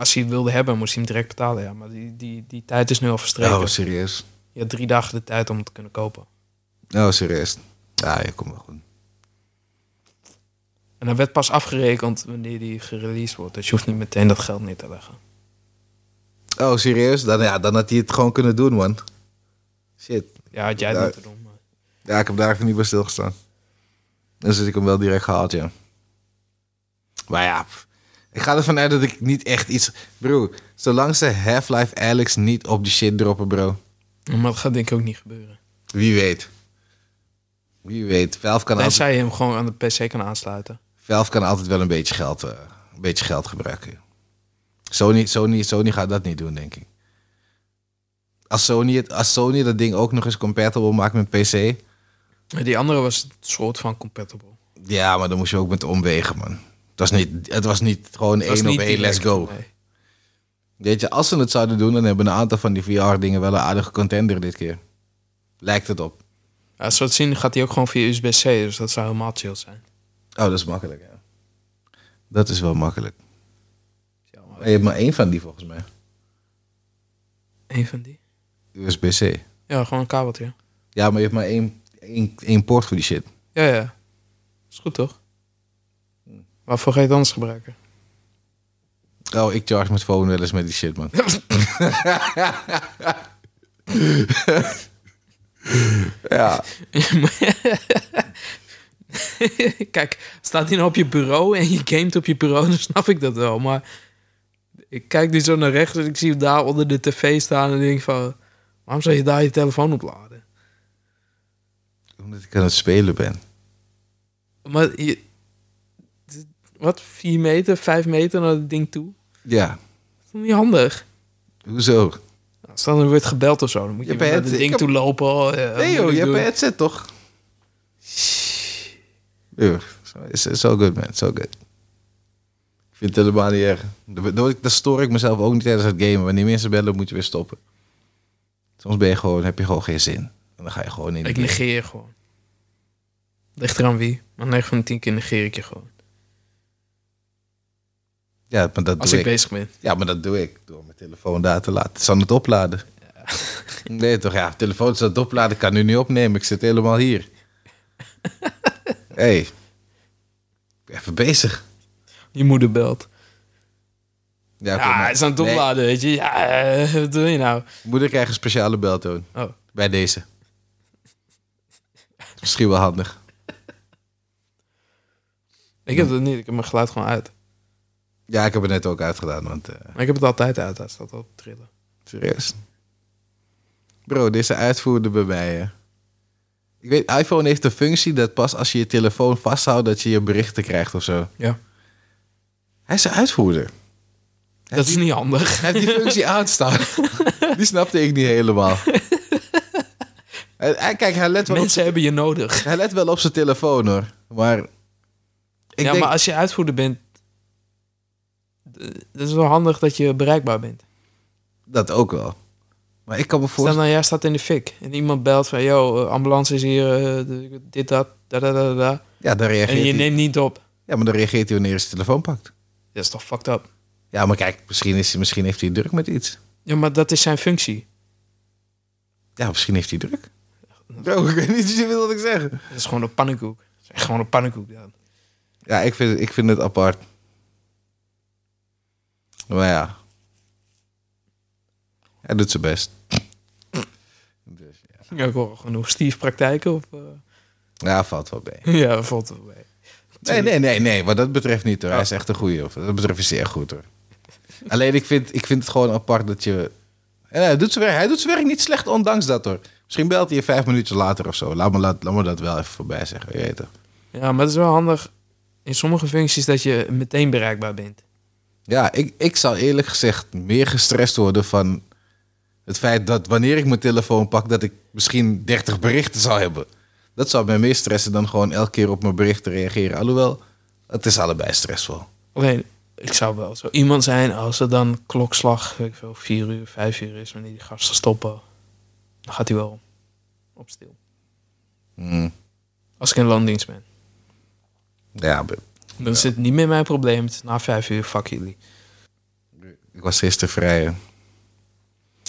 Als hij het wilde hebben, moest hij hem direct betalen. Ja, maar die, die, die tijd is nu al verstreken. Oh, serieus? Je had drie dagen de tijd om het te kunnen kopen. Oh, serieus? Ja, je komt wel goed. En dan werd pas afgerekend wanneer die gereleased wordt. Dus je hoeft niet meteen dat geld neer te leggen. Oh, serieus? Dan, ja, dan had hij het gewoon kunnen doen, man. Shit. Ja, had jij het moeten doen. Maar... Ja, ik heb daar even niet bij stilgestaan. Dus heb ik hem wel direct gehaald, ja. Maar ja, pff. Ik ga ervan uit dat ik niet echt iets... Bro, zolang ze Half-Life Alex niet op die shit droppen, bro. maar dat gaat denk ik ook niet gebeuren. Wie weet. Wie weet. Valve kan, altijd, je hem gewoon aan de PC kan aansluiten. Valve kan altijd wel een beetje geld, eh, een beetje geld gebruiken. Sony, Sony, Sony gaat dat niet doen, denk ik. Als Sony, het, als Sony dat ding ook nog eens compatible maakt met PC... Die andere was een soort van compatible. Ja, maar dan moest je ook met omwegen, man. Het was niet, het was niet gewoon één op één, let's go. nee. Weet je, als ze het zouden doen, dan hebben een aantal van die VR-dingen wel een aardige contender dit keer. Lijkt het op. Ja, zo te zien gaat hij ook gewoon via USB-C. Dus dat zou helemaal chill zijn. Oh, dat is makkelijk, ja. Dat is wel makkelijk. Ja, Maar je hebt maar één van die, volgens mij. Eén van die? USB-C. Ja, gewoon een kabeltje. Ja, maar je hebt maar één, één, één poort voor die shit. Ja, ja. Is goed toch? Waarvoor ga je het anders gebruiken? Oh, ik charge mijn phone wel eens met die shit, man. ja. Kijk, staat hij nou op je bureau en je gamet op je bureau, dan snap ik dat wel. Maar ik kijk nu zo naar rechts en ik zie hem daar onder de tv staan en denk van... Waarom zou je daar je telefoon opladen? Omdat ik aan het spelen ben. Maar je, wat, vier meter, vijf meter naar het ding toe. Ja, Dat is toch niet handig. hoezo? Stel, er wordt gebeld of zo. Dan moet je, naar het ding heb- toe lopen. ja, Nee joh, je hebt een headset toch? Ja, it's, it's all good man, it's all good. Ik vind het helemaal niet erg. Dan- Dan dan stoor ik mezelf ook niet tijdens het gamen. Wanneer mensen bellen, moet je weer stoppen. Soms ben je gewoon, heb je gewoon geen zin. En dan ga je gewoon in. Ik negeer gewoon. Ligt eraan wie. Maar 9 van de 10 keer negeer ik je gewoon. Ja, maar dat Als doe ik ik. bezig ben. Ja, maar dat doe ik door mijn telefoon daar te laten. Het is aan het opladen. Nee, toch? Ja, telefoon is aan het opladen. Ik kan nu niet opnemen. Ik zit helemaal hier. hey. Ik ben Even bezig. Je moeder belt. Ja, oké, Ja, maar- hij is aan het Nee, opladen, weet je. Ja, eh, wat doe je nou? moeder krijgt een speciale beltoon. Oh. Bij deze. Misschien wel handig. Ik heb het niet. Ik heb mijn geluid gewoon uit. Ja, ik heb het net ook uitgedaan. Want, eh, Maar ik heb het altijd uit. Hij staat al trillen. serieus. Bro, deze uitvoerde bij mij. hè. Ik weet, iPhone heeft een functie dat pas als je je telefoon vasthoudt... dat je je berichten krijgt of zo. Ja. Hij is een uitvoerder. Dat is niet handig. Hij heeft die functie aanstaan. Die snapte ik niet helemaal. Hij- Kijk, hij let, wel op, Mensen hebben je nodig. hij let wel op zijn telefoon hoor. Maar ik ja, denk, maar als je uitvoerder bent... Het is wel handig dat je bereikbaar bent. dat ook wel. Maar ik kan me Stel voorstellen... nou, jij staat in de fik. En iemand belt van... Yo, eh, ambulance is hier. eh, dit, dat. Da, da, da, da. Ja, dan reageert En je neemt niet op. Ja, maar dan reageert hij wanneer hij zijn telefoon pakt. Dat is toch fucked up? Ja, maar kijk, misschien, is, hij- misschien heeft hij druk met iets. Ja, maar dat is zijn functie. Ja, misschien heeft hij druk. Bro, ik weet niet wat ik zeg. Dat is gewoon een pannenkoek. Dat is echt gewoon een pannenkoek. Ja. Ja, ik vind, ik vind het apart. Maar ja. Hij doet zijn best. Dus, ja. Ja, ik hoor genoeg Steve praktijken. Of, eh? ja, valt wel bij. ja, valt er bij. Nee, nee, nee, nee. Wat dat betreft niet hoor. Hij is echt een goeie. Of, dat betreft is hij echt goed hoor. Alleen ik vind, ik vind het gewoon apart dat je... En hij, doet zijn werk, hij doet zijn werk niet slecht, ondanks dat hoor. Misschien belt hij je vijf minuutjes later of zo. Laat me, laat, laat me dat wel even voorbij zeggen. Je weet. Ja, maar het is wel handig in sommige functies dat je meteen bereikbaar bent. Ja, ik, ik zou eerlijk gezegd meer gestrest worden van het feit dat wanneer ik mijn telefoon pak, dat ik misschien 30 berichten zou hebben. Dat zou mij meer stressen dan gewoon elke keer op mijn berichten reageren. Alhoewel, het is allebei stressvol. Alleen, ik zou wel zo iemand zijn als er dan klokslag, weet ik veel, vier uur, vijf uur is, wanneer die gasten stoppen. Dan gaat hij wel op stil. Hmm. Als ik in loondienst ben. Ja, Dan is het niet meer mijn probleem. Na vijf uur, fuck jullie. ik was gisteren vrij.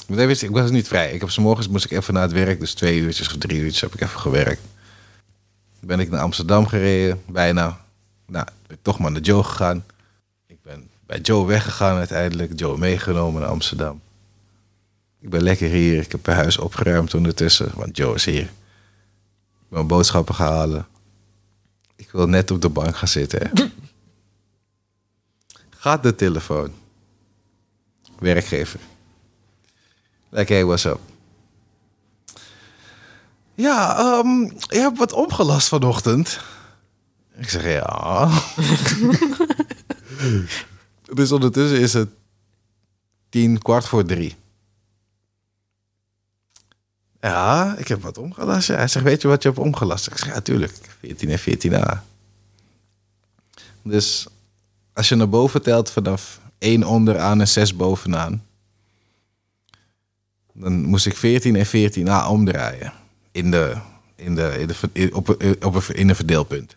ik, was niet vrij. Ik heb morgens moest ik even naar het werk, dus twee uurtjes of drie uurtjes heb ik even gewerkt. Ben ik naar Amsterdam gereden, bijna. Nou, ben ik toch maar naar Joe gegaan. Ik ben bij Joe weggegaan uiteindelijk. Joe meegenomen naar Amsterdam. Ik ben lekker hier. Ik heb mijn huis opgeruimd ondertussen, want Joe is hier. Ik ben mijn boodschappen gaan halen. Ik wil net op de bank gaan zitten. Gaat de telefoon. Werkgever. Like, hey, what's up? Ja, ehm je hebt wat opgelast vanochtend. Ik zeg, ja. dus ondertussen is het tien, kwart voor drie. Ja, ik heb wat omgelast. Hij zegt, weet je wat je hebt omgelast? Ik zeg, ja, tuurlijk. 14 en 14a. Dus als je naar boven telt vanaf 1 onderaan en 6 bovenaan... dan moest ik 14 en 14a omdraaien. In de, in de, in de, op, op in een verdeelpunt.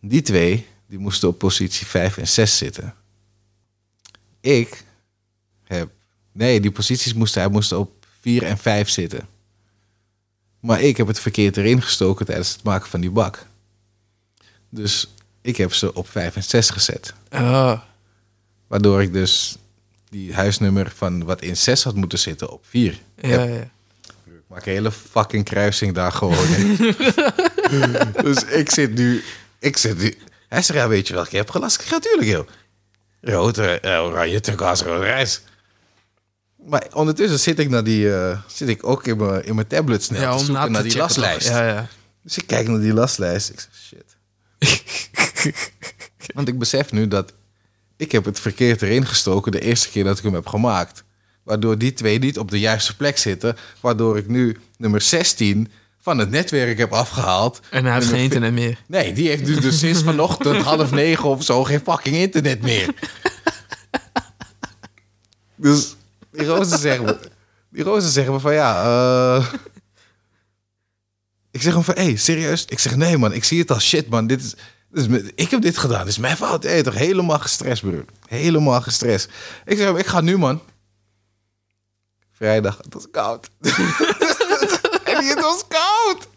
Die twee die moesten op positie 5 en 6 zitten. Ik heb... Nee, die posities moesten, hij moest op 4 en 5 zitten. Maar ik heb het verkeerd erin gestoken tijdens het maken van die bak. Dus ik heb ze op 5 en 6 gezet. Ah, Waardoor ik dus die huisnummer van wat in 6 had moeten zitten op 4. ja, ja. Ik maak een hele fucking kruising daar gewoon. dus ik zit nu... Ik zit nu... Hij zegt, ja, weet je welke je hebt gelast? Ik ga natuurlijk, joh. Rood, eh, oranje, turquoise, rood rijst. Maar ondertussen zit ik, naar die, eh, zit ik ook in mijn, in mijn tablet snel Ja, te om naar die lastlijst. Ja, ja. Dus ik kijk naar die lastlijst. Ik zeg, shit. Want ik besef nu dat ik heb het verkeerd erin gestoken de eerste keer dat ik hem heb gemaakt. Waardoor die twee niet op de juiste plek zitten. Waardoor ik nu nummer 16 van het netwerk heb afgehaald. En hij heeft geen internet meer. Nee, die heeft dus, dus sinds vanochtend half negen of zo geen fucking internet meer. Dus die rozen zeggen me, die rozen zeggen me van ja, eh, ik zeg hem van hé, hey, serieus? Ik zeg nee man, ik zie het als shit man. Dit is, dit is ik heb dit gedaan, dit is mijn fout. Hey, toch helemaal gestrest broer, helemaal gestrest. Ik zeg hem, ik ga nu man. Vrijdag, het was koud. en het was koud.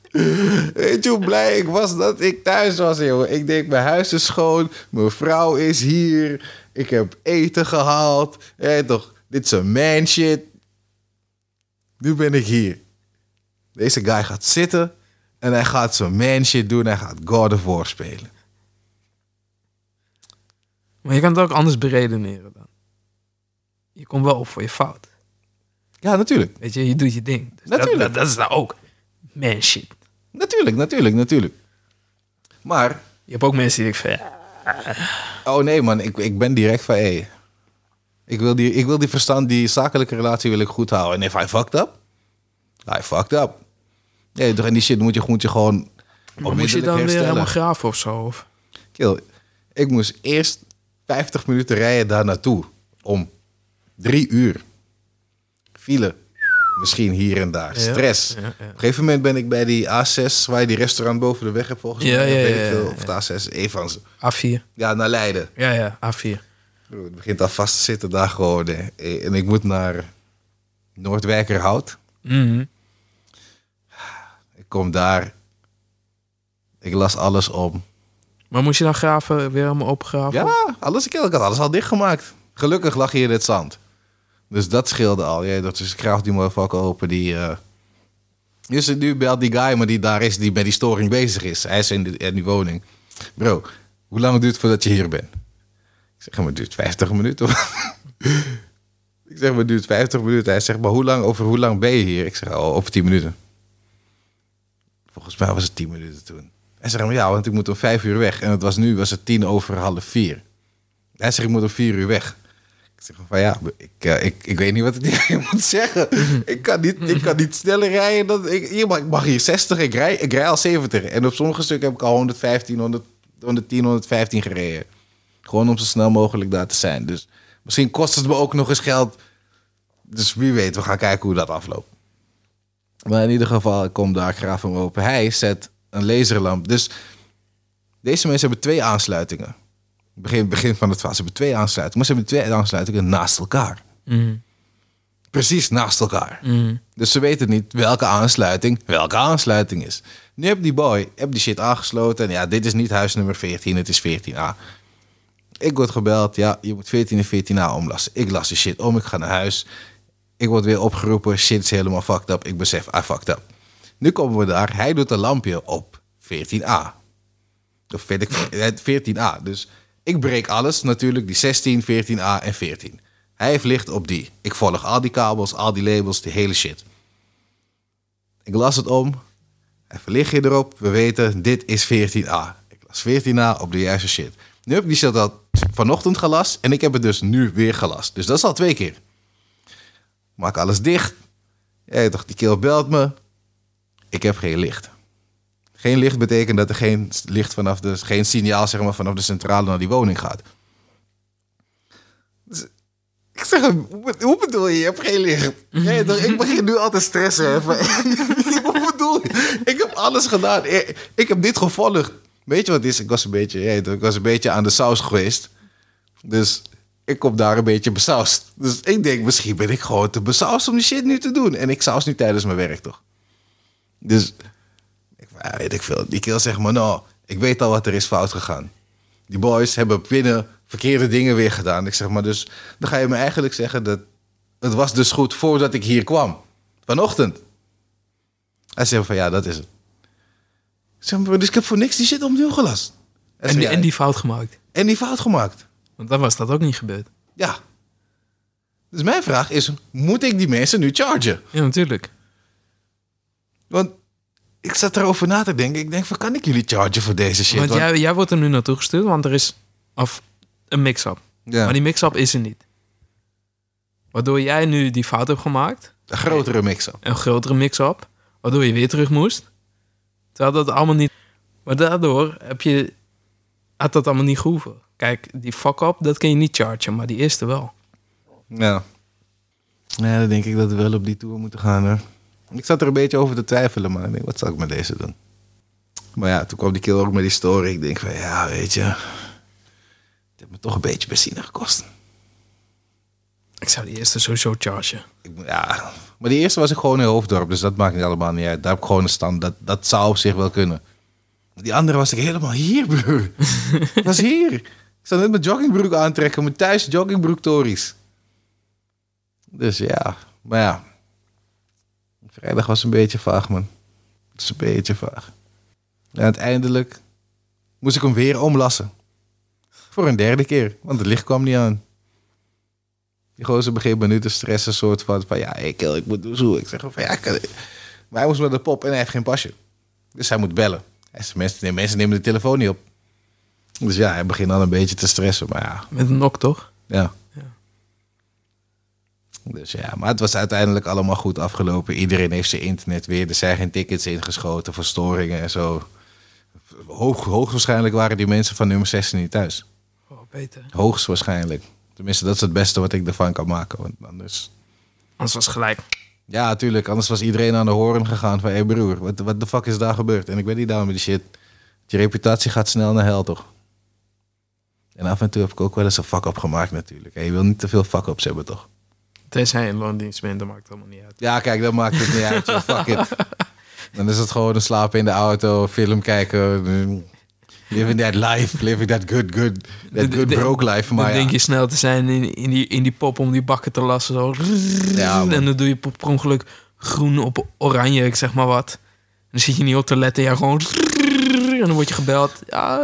Weet je hoe blij ik was dat ik thuis was, jongen? Ik denk, mijn huis is schoon, mijn vrouw is hier, ik heb eten gehaald. Hé, toch, dit is een man shit. Nu ben ik hier. Deze guy gaat zitten en hij gaat zijn man shit doen. Hij gaat God of War spelen. Maar je kan het ook anders beredeneren dan. Je komt wel op voor je fout. Ja, natuurlijk. Weet je, je doet je ding. Dus dat- Natuurlijk. Dat, dat is nou ook man shit. Natuurlijk, natuurlijk, natuurlijk. Maar, Je hebt ook mensen die denken van, ja, oh nee man, ik, ik ben direct van, hé. Ik, wil die, ik wil die verstand, die zakelijke relatie wil ik goed houden. En if I fucked up, I fucked up. Nee, toch, en die shit moet je, moet je gewoon maar moest je dan weer helemaal graven of zo? Of? Kill, ik moest eerst 50 minuten rijden daar naartoe. Om drie uur. File. Misschien hier en daar. Stress. ja, ja. Op een gegeven moment ben ik bij die A6, waar je die restaurant boven de weg hebt volgens mij. ja, ja, ja, Of de A6, een van ze. A4. Ja, naar Leiden. Ja, ja, A4. Het begint al vast te zitten daar gewoon. hè. En ik moet naar Noordwijkerhout. Mhm. Ik kom daar. Ik las alles om. Maar moest je dan graven, weer helemaal opgraven? Ja, alles, ik had alles al dichtgemaakt. Gelukkig lag hier in het zand. Dus dat scheelde al. Ja, dat is graaf die motherfucker open. Die, eh Dus nu belt die guy, maar die daar is, die bij die storing bezig is. Hij is in, de, in die woning. Bro, hoe lang duurt het voordat je hier bent? Ik zeg, maar het duurt 50 minuten. ik zeg, maar het duurt 50 minuten. Hij zegt, maar hoe lang, over hoe lang ben je hier? Ik zeg, oh, over 10 minuten. Volgens mij was het 10 minuten toen. Hij zegt, maar ja, want ik moet om 5 uur weg. En het was nu, was het 10 over half 4. Hij zegt, ik moet om 4 uur weg. Ik zeg van ja, ik, eh, ik, ik weet niet wat ik tegen moet zeggen. Ik kan niet, ik kan niet sneller rijden dan ik, hier, mag, ik mag hier 60, ik rij, ik rij al 70. En op sommige stukken heb ik al 115, 100, 110, 115 gereden. Gewoon om zo snel mogelijk daar te zijn. Dus misschien kost het me ook nog eens geld. Dus wie weet, we gaan kijken hoe dat afloopt. Maar in ieder geval, ik kom daar, graaf hem open. Hij zet een laserlamp. Dus deze mensen hebben twee aansluitingen. Begin, begin van het verhaal. Ze hebben twee aansluitingen. Maar ze hebben twee aansluitingen naast elkaar. Mhm. Precies naast elkaar. Mhm. Dus ze weten niet welke aansluiting welke aansluiting is. Nu heb die boy heb die shit aangesloten. En ja, dit is niet huis nummer 14, het is 14a. Ik word gebeld, ja, je moet 14 en 14a omlassen. Ik las de shit om, ik ga naar huis. Ik word weer opgeroepen, shit is helemaal fucked up. Ik besef, I fucked up. Nu komen we daar, hij doet een lampje op 14a. Of weet ik veel, het 14a. Dus ik breek alles natuurlijk, die 16, 14a en 14. Hij heeft licht op die. Ik volg al die kabels, al die labels, die hele shit. Ik las het om. Even lichtje erop. We weten, dit is 14a. Ik las 14a op de juiste shit. Die shit al vanochtend gelast. En ik heb het dus nu weer gelast. Dus dat is al twee keer. Maak alles dicht. Toch, die keel belt me. Ik heb geen licht. Geen licht betekent dat er geen licht vanaf de, geen signaal zeg maar, vanaf de centrale naar die woning gaat. Dus ik zeg hem, hoe, bedoel je, je hebt geen licht? Ik begin nu al te stressen. hoe bedoel je? Ik heb alles gedaan. Ik, ik heb dit gevolgd. Weet je wat is? Ik was een beetje, ja, ik was een beetje aan de saus geweest. Dus ik kom daar een beetje besausd. Dus ik denk, misschien ben ik gewoon te besausd om die shit nu te doen. En ik saus nu tijdens mijn werk, toch? Dus, ik, weet ik veel. Die keel zegt maar, nou, ik weet al wat er is fout gegaan. Die boys hebben binnen verkeerde dingen weer gedaan. Ik zeg maar, dus dan ga je me eigenlijk zeggen dat het was dus goed voordat ik hier kwam. Vanochtend. Hij zegt van, ja, dat is het. Ik zeg maar, dus ik heb voor niks die shit opnieuw gelast. En, die, en die fout gemaakt. en die fout gemaakt. Want dan was dat ook niet gebeurd. Ja. Dus mijn vraag is, moet ik die mensen nu chargen? Ja, natuurlijk. Want ik zat erover na te denken. Ik denk van, kan ik jullie chargen voor deze shit? want Want- jij, jij wordt er nu naartoe gestuurd, want er is Of een mix-up. Ja. Maar die mix-up is er niet. Waardoor jij nu die fout hebt gemaakt. Een grotere mix-up. Een grotere mix-up. Waardoor je weer terug moest. Terwijl dat allemaal niet... Maar daardoor heb je... Had dat allemaal niet gehoeven. Kijk, die fuck-up, dat kun je niet chargen. Maar die eerste wel. Ja. Ja, dan denk ik dat we wel op die tour moeten gaan. Hoor. Ik zat er een beetje over te twijfelen, maar ik denk, wat zal ik met deze doen? Maar ja, toen kwam die kill ook met die story. Ik denk van, ja, weet je... Het heeft me toch een beetje benzine gekost. Ik zou die eerste sowieso chargen. Ik, ja, maar die eerste was ik gewoon in Hoofddorp, dus dat maakt niet allemaal niet uit. Daar heb ik gewoon een stand, dat, dat zou op zich wel kunnen. Die andere was ik helemaal hier, broer. Ik was hier. Ik zou net mijn joggingbroek aantrekken, mijn thuis joggingbroek tories. Dus ja, maar ja. Vrijdag was een beetje vaag, man. Het is een beetje vaag. En uiteindelijk moest ik hem weer omlassen. Voor een derde keer, want het licht kwam niet aan. Die gozer begint me nu te stressen, soort van, van ja, ik, ik moet doen zo. Ik zeg van ja, ik kan- maar hij moest met de pop en hij heeft geen pasje. Dus hij moet bellen. Hij zegt, mensen, nee, mensen nemen de telefoon niet op. Dus ja, hij begint dan een beetje te stressen, maar ja, Met een nok, toch? ja. Ja. Dus ja, maar het was uiteindelijk allemaal goed afgelopen. Iedereen heeft zijn internet weer. Er zijn geen tickets ingeschoten voor storingen en zo. Hoog, hoogstwaarschijnlijk waren die mensen van nummer 16 niet thuis. Oh, beter. Hoogstwaarschijnlijk. Tenminste, dat is het beste wat ik ervan kan maken. Want anders... Anders was het gelijk. Ja, natuurlijk. Anders was iedereen aan de horen gegaan van... Hé hey broer, wat, wat de fuck is daar gebeurd? En ik ben niet down met die shit. Je reputatie gaat snel naar hel, toch? En af en toe heb ik ook wel eens een fuck-up gemaakt natuurlijk. En je wil niet te veel fuck-ups hebben, toch? Tenzij je in loondienst bent, dat maakt het allemaal niet uit. Ja, kijk, dat maakt het niet uit. joh. Fuck it. Dan is het gewoon een slapen in de auto, film kijken. Living that life, living that good, good, that De- good de- broke life. Maar dan ja. denk je snel te zijn in, in, die, in die pop om die bakken te lassen. Zo. Ja, en dan doe je per ongeluk groen op oranje, ik zeg maar wat. En dan zit je niet op te letten, ja, gewoon... En dan word je gebeld. Ja,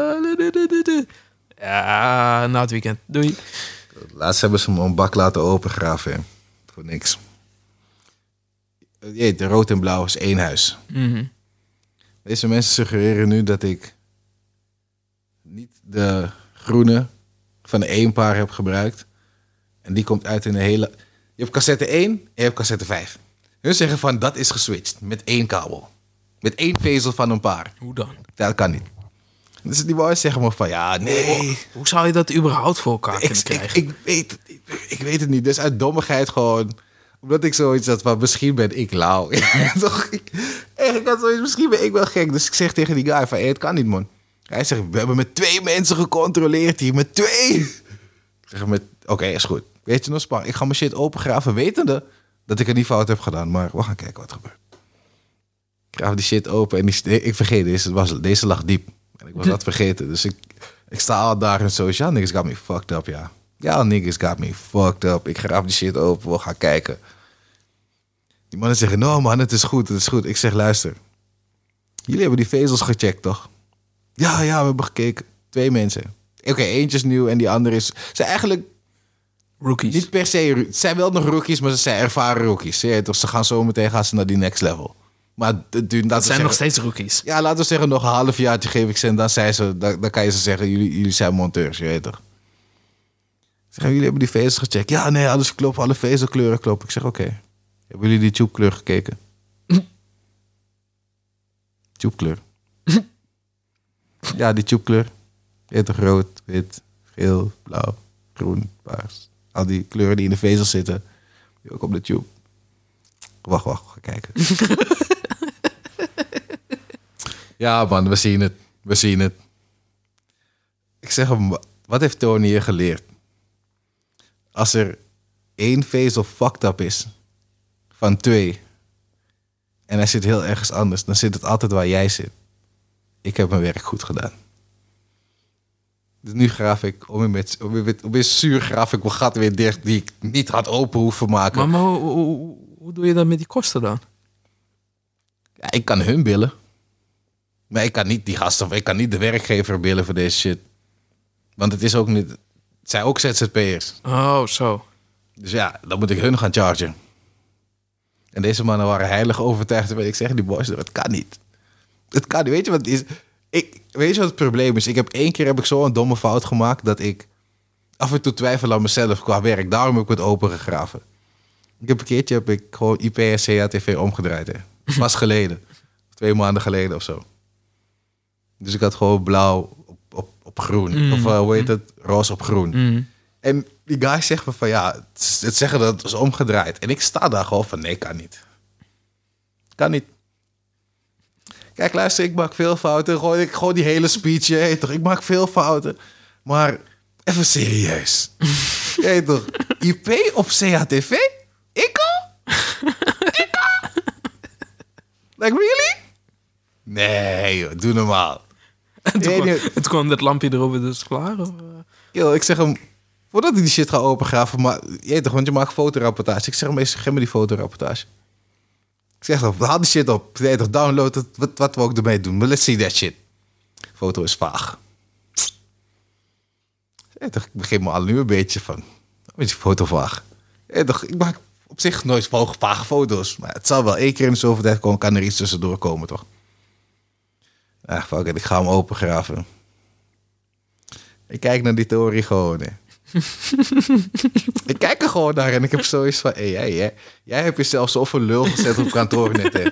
ja na het weekend. Doei. Laatst hebben ze me een bak laten opengraven. hè. Voor niks. Je weet, rood en blauw is één huis. Mhm. Deze mensen suggereren nu dat ik niet de groene van de één paar heb gebruikt. En die komt uit in de hele... Je hebt cassette 1 en je hebt cassette 5. Hun zeggen van dat is geswitcht met één kabel. Met één vezel van een paar. Hoe dan? Dat kan niet. Dus die boys zeggen me van ja, nee. Hoe zou je dat überhaupt voor elkaar Ik, kunnen ik, krijgen? ik, weet het, niet. ik weet het niet. Dus uit dommigheid gewoon. Omdat ik zoiets had van misschien ben ik lauw. Toch? Ik, echt, ik had zoiets, misschien ben ik wel gek. Dus ik zeg tegen die guy van hey, het kan niet man. Hij zegt we hebben met twee mensen gecontroleerd hier. Met twee. Ik zeg met oké is goed. Weet je nog spannend. Ik ga mijn shit opengraven wetende dat ik het niet fout heb gedaan. Maar we gaan kijken wat er gebeurt. Ik graaf die shit open en die, ik vergeet deze. Was, deze lag diep. En ik was dat vergeten. Dus ik, ik sta al daar en zo. Ja, niggas got me fucked up, ja. Ja, niggas got me fucked up. Ik graaf die shit open. We gaan kijken. Die mannen zeggen, no man, het is goed, het is goed. Ik zeg, luister. Jullie hebben die vezels gecheckt, toch? Ja, ja, we hebben gekeken. Twee mensen. Oké, eentje is nieuw en die andere is... Ze zijn eigenlijk Rookies. niet per se... Het zijn wel nog rookies, maar ze zijn ervaren rookies. Weet toch, ze gaan zo meteen gaan ze naar die next level. Maar het zijn zeggen- nog steeds rookies. ja, laten we zeggen, nog een half jaartje geef ik ze en dan, zei ze, dan, dan kan je ze zeggen, jullie, jullie zijn monteurs, je weet toch? Ik zeg, jullie hebben die vezels gecheckt. Ja, nee, alles klopt, alle vezelkleuren kloppen. Ik zeg, oké. Hebben jullie die tubekleur gekeken? tubekleur. ja, die weet toch, rood, wit, geel, blauw, groen, paars. Al die kleuren die in de vezel zitten, die ook op de tube. Wacht, wacht, ga kijken. Ja, man, we zien het. We zien het. Ik zeg hem, wa- wat heeft Tony je geleerd? Als er één vezel fucked up is, van twee, en hij zit heel ergens anders, dan zit het altijd waar jij zit. Ik heb mijn werk goed gedaan. Dus nu graaf ik, om weer met, om weer, met- om weer zuur graaf ik mijn gat weer dicht, die ik niet had open hoeven maken. Maar, maar hoe, hoe- hoe- doe je dat met die kosten dan? Ja, ik kan hun billen. Maar ik kan niet die gasten, ik kan niet de werkgever billen voor deze shit. Want het is ook niet, het zijn ook ZZP'ers. Oh, zo. Dus ja, dan moet ik hun gaan chargen. En deze mannen waren heilig overtuigd. En ik zeg die boys, het kan niet. Het kan niet. Weet je wat het is? ik, weet je wat het probleem is? Ik heb één keer heb ik zo een domme fout gemaakt dat ik af en toe twijfel aan mezelf qua werk. Daarom heb ik het open gegraven. Ik heb een keertje heb ik gewoon IP en CATV omgedraaid. Hè. Pas geleden. Twee maanden geleden of zo. Dus ik had gewoon blauw op, op, op groen. Mm. Of eh, hoe heet het? Roze op groen. Mm. En die guy zegt me van ja, het zeggen dat het is omgedraaid. En ik sta daar gewoon van nee, kan niet. Kan niet. Kijk, luister, ik maak veel fouten. Gewoon, ik, gewoon die hele speech, je toch? Ik maak veel fouten. Maar even serieus. Je weet toch? IP op CHTV? Ik al? Ik al? Like, really? Nee, joh, doe normaal. En toen, Nee, kwam, nee. en toen kwam dat lampje erop en dus klaar. Of, eh? Yo, ik zeg hem, voordat ik die shit ga opengraven, maar je toch, want je maakt fotorapportage. Ik zeg hem, eens, geef me die fotorapportage. Ik zeg dan, haal die shit op. Weet toch, download het, wat, wat we ook ermee doen. Maar let's see that shit. Foto is vaag. Toch, ik begin me al nu een beetje van, een beetje foto vaag. Je weet toch, ik maak op zich nooit vage foto's. Maar het zal wel één keer in de zoveel tijd komen, kan er iets tussendoor komen, toch? Ah, fuck it, ik ga hem opengraven. Ik kijk naar die theorie gewoon. ik kijk er gewoon naar en ik heb zoiets van... Hey, jij, jij, jij hebt jezelf zo voor lul gezet op kantoor net.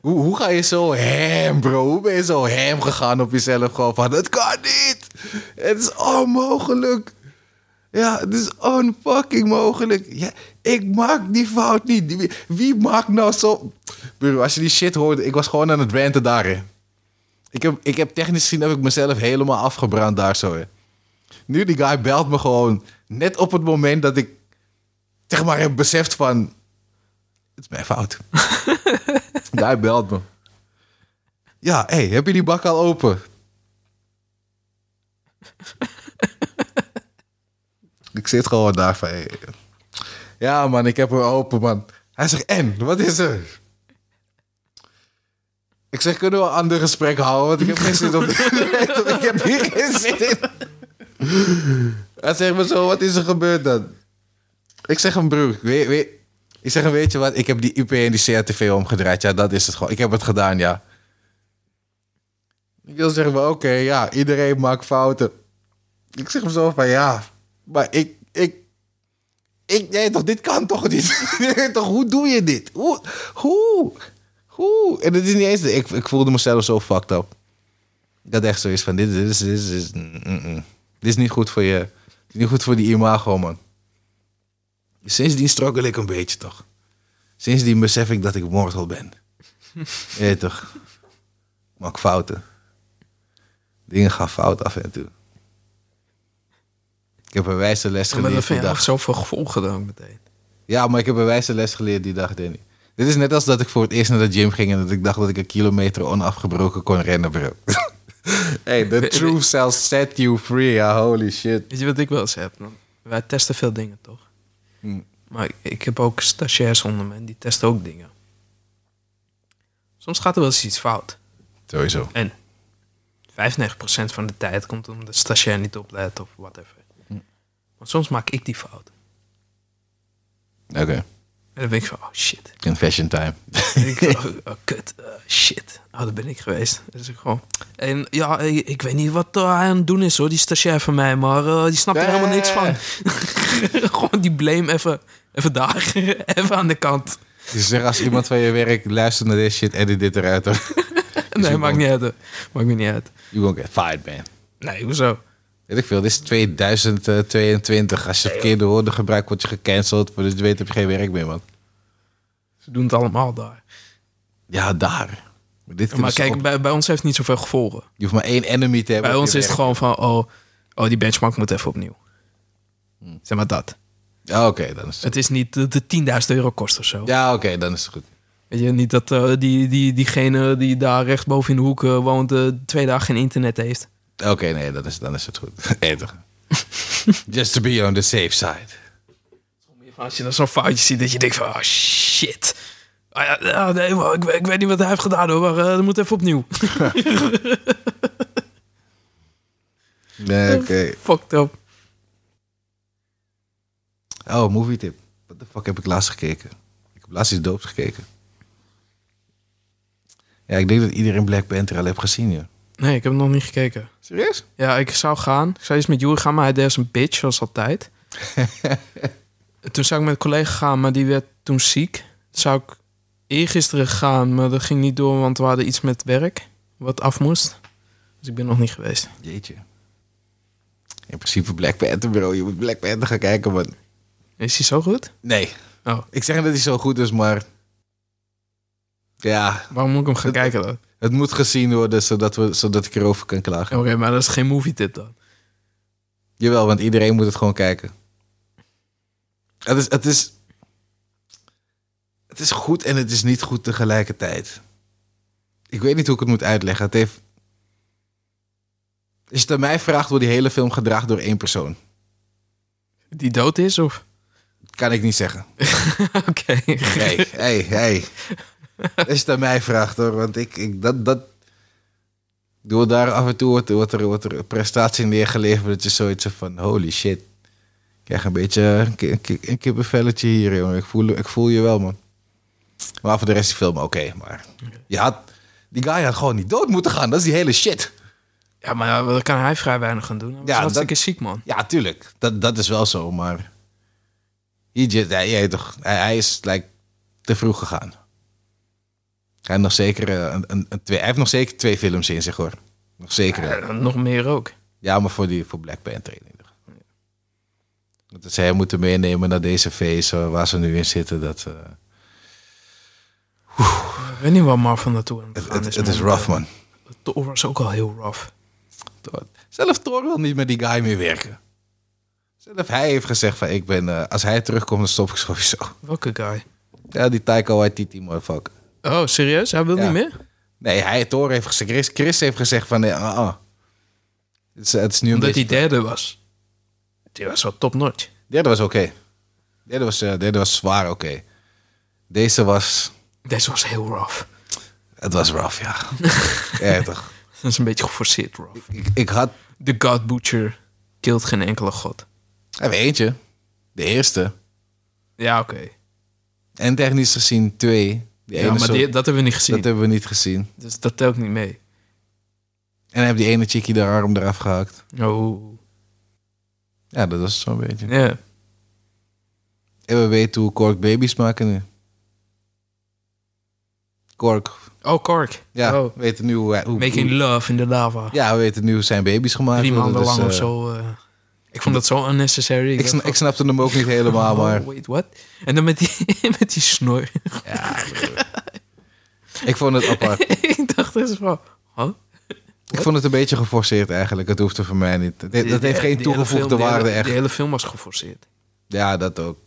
Hoe, hoe ga je zo hem, bro? Hoe ben je zo hem gegaan op jezelf? Gewoon van, het kan niet! Het is onmogelijk! Ja, het is onfucking mogelijk. Ja, ik maak die fout niet. Wie, maakt nou zo... Bro, als je die shit hoorde... Ik was gewoon aan het ranten daar. Ik heb, ik heb technisch gezien heb ik mezelf helemaal afgebrand daar zo. Hè. Nu die guy belt me gewoon net op het moment dat ik zeg maar heb beseft van het is mijn fout. Guy belt me. Ja, hey, heb je die bak al open? ik zit gewoon daar van hey. Ja man, ik heb hem open man. Hij zegt en, wat is er? Ik zeg, kunnen we een ander gesprek houden? Want ik heb geen zin op... ik heb hier geen zin in. Hij zegt me zo, wat is er gebeurd dan? Ik zeg hem, broer, weet, weet, ik zeg hem, weet je wat? Ik heb die IP en die CRTV omgedraaid. Ja, dat is het gewoon. Ik heb het gedaan, ja. Ik wil zeggen, oké, ja, iedereen maakt fouten. Ik zeg hem zo van, ja, maar ik, ik, ik, nee, toch, dit kan toch niet? Nee, toch, hoe doe je dit? Hoe, hoe? Hoe? En het is niet eens, ik, ik voelde mezelf zo fucked up. Had echt zoiets van, dit, dit, is, dit, is, dit, is, mm, mm, mm. Dit is niet goed voor je, dit is niet goed voor die imago, man. Sindsdien struggle ik een beetje, toch? Sindsdien besef ik dat ik mortal ben. Ja, toch? Ik maak fouten. Dingen gaan fout af en toe. Ik heb een wijze les Maar geleerd dat vind die je dag. zoveel gevolgen dan meteen. Ja, maar ik heb een wijze les geleerd die dag, Danny. Dit is net als dat ik voor het eerst naar de gym ging en dat ik dacht dat ik een kilometer onafgebroken kon rennen, bro. hey, the truth shall set you free, ja, holy shit. Weet je wat ik wel eens heb? Dan? Wij testen veel dingen, toch? Hm. Maar ik, ik heb ook stagiairs onder me en die testen ook dingen. Soms gaat er wel eens iets fout. Sowieso. En 95% van de tijd komt omdat de stagiair niet oplet of whatever. Maar soms maak ik die fout. Oké, En dan denk ik van, oh shit. confession time. En ik van, oh, oh, kut, eh, shit. Oh, daar ben ik geweest. Dus ik gewoon... En ja, ik, ik weet niet wat eh, hij aan het doen is hoor, die stagiair van mij. Maar eh, die snapt er helemaal niks van. gewoon die blame even, even daar. even aan de kant. Dus zeg als iemand van je werk luistert naar deze shit, edit dit eruit hoor. Nee, je maakt niet uit. Maakt me niet uit. You won't get fired, man. Nee, hoezo? Weet ik veel, dit is 2022. Als je verkeerde woorden gebruikt, word je gecanceld. Voor dus je weet heb je geen werk meer, man. Ze doen het allemaal daar. Ja, daar. Maar, dit Maar kijk, op- bij, bij ons heeft het niet zoveel gevolgen. je hoeft maar één enemy te hebben. Bij ons is het gewoon van, oh, oh, die benchmark moet even opnieuw. Zeg maar dat. Ja, oké, dan is het. Het is niet de, de 10.000 euro kost of zo. Ja, oké, dan is het goed. Weet je, niet dat eh, die, die, diegene die daar rechtsboven in de hoek eh, woont, eh, twee dagen geen internet heeft. Oké, nee, dan is, dan is het goed. Just to be on the safe side. Als je dan zo'n foutje ziet dat je denkt van, oh shit. Ah, ja, ja, nee, maar ik, weet- ik weet niet wat hij heeft gedaan hoor, maar eh, dat moet even opnieuw. Nee, oké. Fucked up. Oh, movie tip. Wat de fuck heb ik laatst gekeken? Ik heb laatst iets doops gekeken. Ja, ik denk dat iedereen Black Panther al heeft gezien, joh. Nee, ik heb hem nog niet gekeken. Serieus? Ja, ik zou gaan. Ik zou eens met Joey gaan, maar hij deed als een bitch, zoals altijd. toen zou ik met een collega gaan, maar die werd toen ziek. Toen zou ik eergisteren gaan, maar dat ging niet door, want we hadden iets met werk wat af moest. Dus ik ben nog niet geweest. Jeetje. In principe Black Panther, bro. Je moet Black Panther gaan kijken, man. Is hij zo goed? Nee. Oh, Ik zeg niet dat hij zo goed is, maar... Ja, waarom moet ik hem gaan Het- kijken dan? het moet gezien worden, zodat, we, zodat ik erover kan klagen. Oké, maar dat is geen movie tip dan. Jawel, want iedereen moet het gewoon kijken. Het is, het is... Het is goed en het is niet goed tegelijkertijd. Ik weet niet hoe ik het moet uitleggen. Het heeft... Als je het aan mij vraagt, wordt die hele film gedragen door één persoon. Die dood is of? Kan ik niet zeggen. Oké. Hey, hey, hey. Als je het aan mij vraagt hoor, want ik, ik dat, dat... Door daar af en toe wordt, wordt, er, wordt er een prestatie neergeleverd dat je zoiets van, holy shit. Ik krijg een beetje een, ki- een kippenvelletje hier, jongen. Ik voel, ik voel je wel, man. Maar voor de rest die film, oké, maar... Je had, die guy had gewoon niet dood moeten gaan, dat is die hele shit. Ja, maar daar kan hij vrij weinig gaan doen. Ja, dat- ziek, man. Ja, tuurlijk. Dat, dat is wel zo, maar... Hij, hij, toch, hij, hij is like, te vroeg gegaan. Hij heeft nog zeker, eh, een, een, een twee, hij heeft nog zeker twee films in zich, hoor. Nog zeker. eh. Ja, nog meer ook. Ja, maar voor, die, voor Black Panther in ieder geval. Dat hem moeten meenemen naar deze feest waar ze nu in zitten. Dat, eh, Ik weet niet waar Marvel naartoe aan het het, gaan het, is rough, man. Thor was ook al heel rough. Zelf Thor wil niet met die guy meer werken. Zelf hij heeft gezegd van, ik ben, eh, als hij terugkomt, dan stop ik sowieso. Welke guy? Ja, die Taika Waititi, motherfucker. Oh, serieus? Hij wil Ja. niet meer? Nee, hij, Thor heeft gezegd, Chris, Chris heeft gezegd van, nee, ah, ah. Het, is, het is nu Omdat hij derde was. Die was wel top notch. Derde was oké. Derde, was, eh, derde was zwaar oké. Deze was... Deze was heel rough. Het was rough, ja. ja, toch. Dat is een beetje geforceerd rough. Ik, ik had... The God Butcher killt geen enkele god. Even eentje. De eerste. Ja, oké. En technisch gezien twee. Die Ja, ene maar die, dat hebben we niet gezien. dat hebben we niet gezien. Dus dat telt niet mee. En hij heeft die ene chickie de arm eraf gehakt. Oh. Ja, dat was zo'n beetje. Ja. En we weten hoe Kork baby's maken nu. Kork. Oh, Kork. Ja, Oh. we weten nu hoe... Making hoe- love in the lava. ja, we weten nu hoe zijn baby's gemaakt Drie maanden dus, lang of eh, zo. eh. ik vond dat zo unnecessary. Ik, dacht sna- ik snapte hem ook niet helemaal, oh, maar... wait, what? En dan met die, met die snor. Ja, ik vond het apart. ik dacht eens van... Huh? Ik vond het een beetje geforceerd eigenlijk. Het hoefde voor mij niet. Dat, heeft geen toegevoegde waarde echt. Die hele film was geforceerd. Ja, dat ook.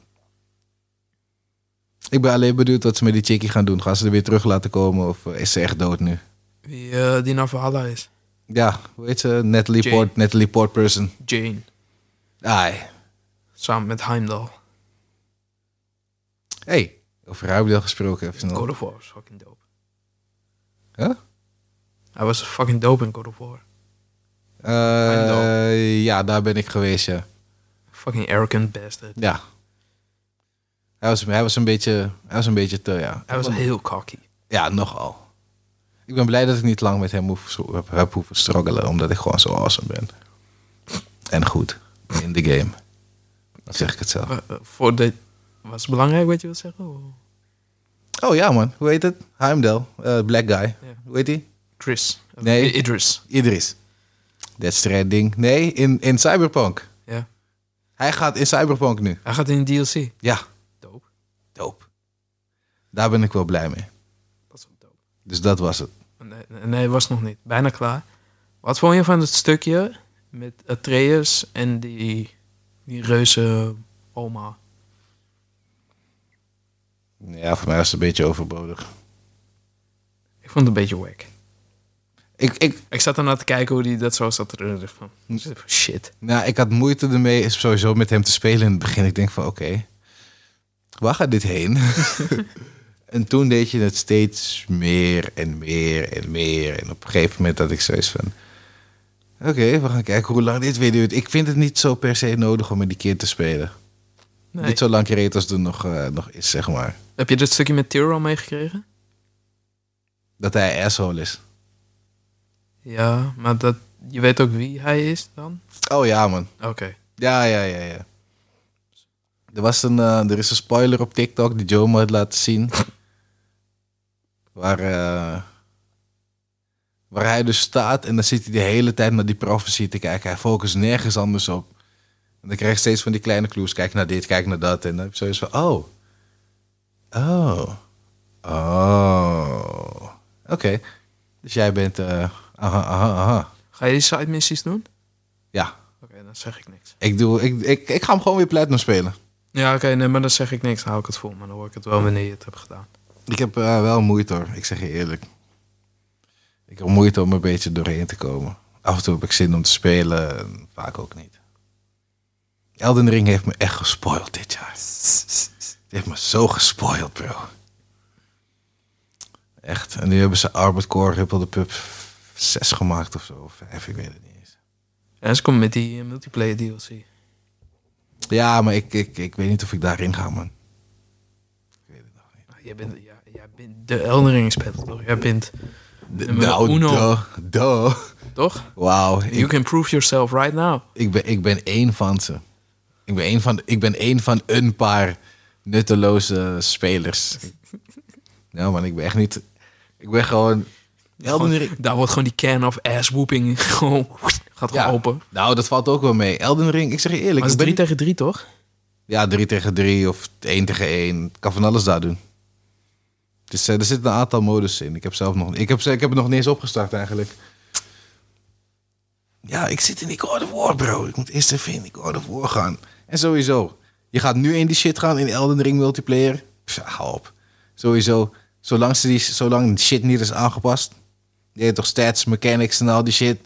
Ik ben alleen benieuwd wat ze met die chickie gaan doen. Gaan ze er weer terug laten komen of is ze echt dood nu? Wie eh, die naar Valhalla is. Ja, hoe heet ze? Natalie, Jane. Port, Natalie Portperson. Jane. Ai. Samen met Heimdall. Hey, over Ruibdel gesproken even. God of War was fucking dope. Huh? Hij was fucking dope in God of War. Eh, ja, daar ben ik geweest, ja. Fucking arrogant bastard. Ja. Hij was, hij was, een, beetje, hij was een beetje te, ja. Hij was heel cocky. Ja, nogal. Ik ben blij dat ik niet lang met hem hoef, heb, heb hoeven struggelen, omdat ik gewoon zo awesome ben. En goed in de game. Dan zeg ik het zelf. Voor de... Was het belangrijk wat je wil zeggen? Oh. Ja, man. Hoe heet het? Heimdall. eh, black guy. Hoe heet hij? Chris. Nee. Idris. Idris. Death Stranding. Nee, in, in Cyberpunk. Ja. Hij gaat in Cyberpunk nu. Hij gaat in DLC. Ja, Dope. Daar ben ik wel blij mee. Dat is ook dope. Dus dat was het. Nee, nee, was nog niet. Bijna klaar. Wat vond je van het stukje met Atreus en die, die reuze oma? Ja, voor mij was het een beetje overbodig. Ik vond het een beetje wack. Ik, ik, Ik zat ernaar te kijken hoe die dat zo zat te van. Shit. nou, ik had moeite ermee sowieso met hem te spelen in het begin. Ik denk van, oké, waar gaat dit heen? en toen deed je het steeds meer en meer en meer. En op een gegeven moment had ik zoiets van... Oké, we gaan kijken hoe lang dit weer duurt. Ik vind het niet zo per se nodig om met die kind te spelen. Nee. Niet zo lang gereden als er nog, eh, nog is, zeg maar. Heb je dit stukje met Tyrell meegekregen? Dat hij asshole is. Ja, maar dat, je weet ook wie hij is dan? Oh ja, man. Oké. Ja, ja, ja, ja. Er, was een, eh, er is een spoiler op TikTok die Joe me had laten zien. waar, eh, waar hij dus staat en dan zit hij de hele tijd naar die prophecy te kijken. Hij focust nergens anders op. En dan krijg je steeds van die kleine clues. Kijk naar dit, kijk naar dat. En dan heb je zoiets van, oh. Oh. Oh. Oké. Dus jij bent, eh aha, aha, aha. Ga je die side missies doen? Ja, Oké, dan zeg ik niks. ik, doe, ik, ik, ik ga hem gewoon weer platinum spelen. Ja, oké, nee, maar dan zeg ik niks. Dan hou ik het vol. Maar dan hoor ik het wel wanneer je het hebt gedaan. Ik heb eh, wel moeite hoor, ik zeg je eerlijk. Ik heb moeite om een beetje doorheen te komen. Af en toe heb ik zin om te spelen, en vaak ook niet. Elden Ring heeft me echt gespoild dit jaar. Het heeft me zo gespoild, bro. Echt. En nu hebben ze Arbor Core Ripple the Pup 6 gemaakt of zo. Of 5, ik weet het niet eens. En ze komt met die eh, multiplayer DLC. Ja, maar ik, ik, ik weet niet of ik daarin ga, man. Ik weet het nog niet. Ah, Jij bent, ja, jij bent de Elden Ring speler, toch? Jij bent, De- nou, uno. duh, toch? Wauw. You can prove yourself right now. Ik ben, ik ben één van ze. Ik ben één van, ik ben één van een paar nutteloze spelers. Ja, man, ik ben echt niet. Ik ben gewoon. Elden Ring. Daar wordt gewoon die can of ass whooping gewoon gaat Ja. gewoon open. Nou, dat valt ook wel mee. Elden Ring, ik zeg je eerlijk. Maar het is ben 3 tegen 3, toch? Ja, 3 tegen 3 of 1 tegen 1. Ik kan van alles daar doen. Dus eh, er zitten een aantal modus in. Ik heb zelf nog. Ik heb, ik heb het nog niet eens opgestart eigenlijk. Ja, ik zit in die God of War, bro. Ik moet eerst even in die God of War gaan. En sowieso, je gaat nu in die shit gaan in Elden Ring multiplayer. Pff, hou op. Sowieso, zolang, ze die, zolang shit niet is aangepast. Je hebt toch stats, mechanics en al die shit.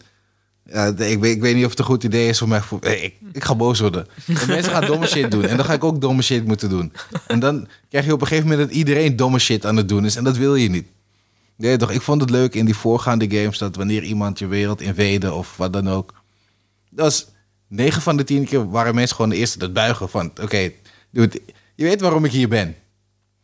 Ik, weet, ik weet niet of het een goed idee is voor mij. Voor, ik, ik ga boos worden. En mensen gaan domme shit doen. En dan ga ik ook domme shit moeten doen. En dan krijg je op een gegeven moment dat iedereen domme shit aan het doen is. En dat wil je niet. Nee, toch? Ik vond het leuk in die voorgaande games dat wanneer iemand je wereld invade of wat dan ook. Dat was 9 van de 10 keer waren mensen gewoon de eerste dat buigen van: oké, dude, je weet waarom ik hier ben.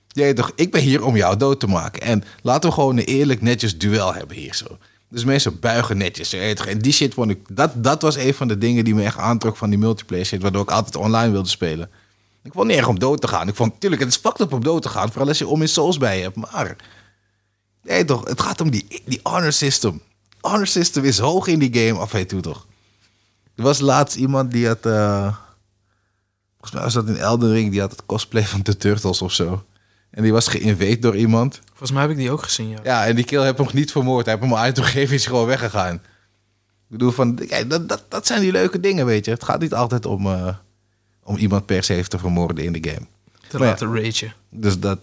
Weet toch, ik ben hier om jou dood te maken. En laten we gewoon een eerlijk, netjes duel hebben hier zo. Dus mensen buigen netjes. En die shit vond ik, dat, dat was een van de dingen die me echt aantrok van die multiplayer shit, waardoor ik altijd online wilde spelen. Ik vond niet om dood te gaan. Ik vond, tuurlijk, het is fucked up om dood te gaan, vooral als je om in souls bij hebt. Maar, nee toch, het gaat om die, die honor system. Honor system is hoog in die game, af en toe toch. Er was laatst iemand die had, eh, volgens mij was dat in Elden Ring, die had het cosplay van de Turtles of zo. En die was geïnvade door iemand. Volgens mij heb ik die ook gezien, ja. Ja, en die kill heb hem niet vermoord. Hij heeft hem al uitgegeven, is gewoon weggegaan. Ik bedoel, van, kijk, dat, dat, dat zijn die leuke dingen, weet je. Het gaat niet altijd om, eh, om iemand per se te vermoorden in de game. Te Maar ja. laten ragen. Dus dat...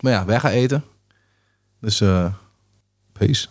Maar ja, wij gaan eten. Dus, eh peace.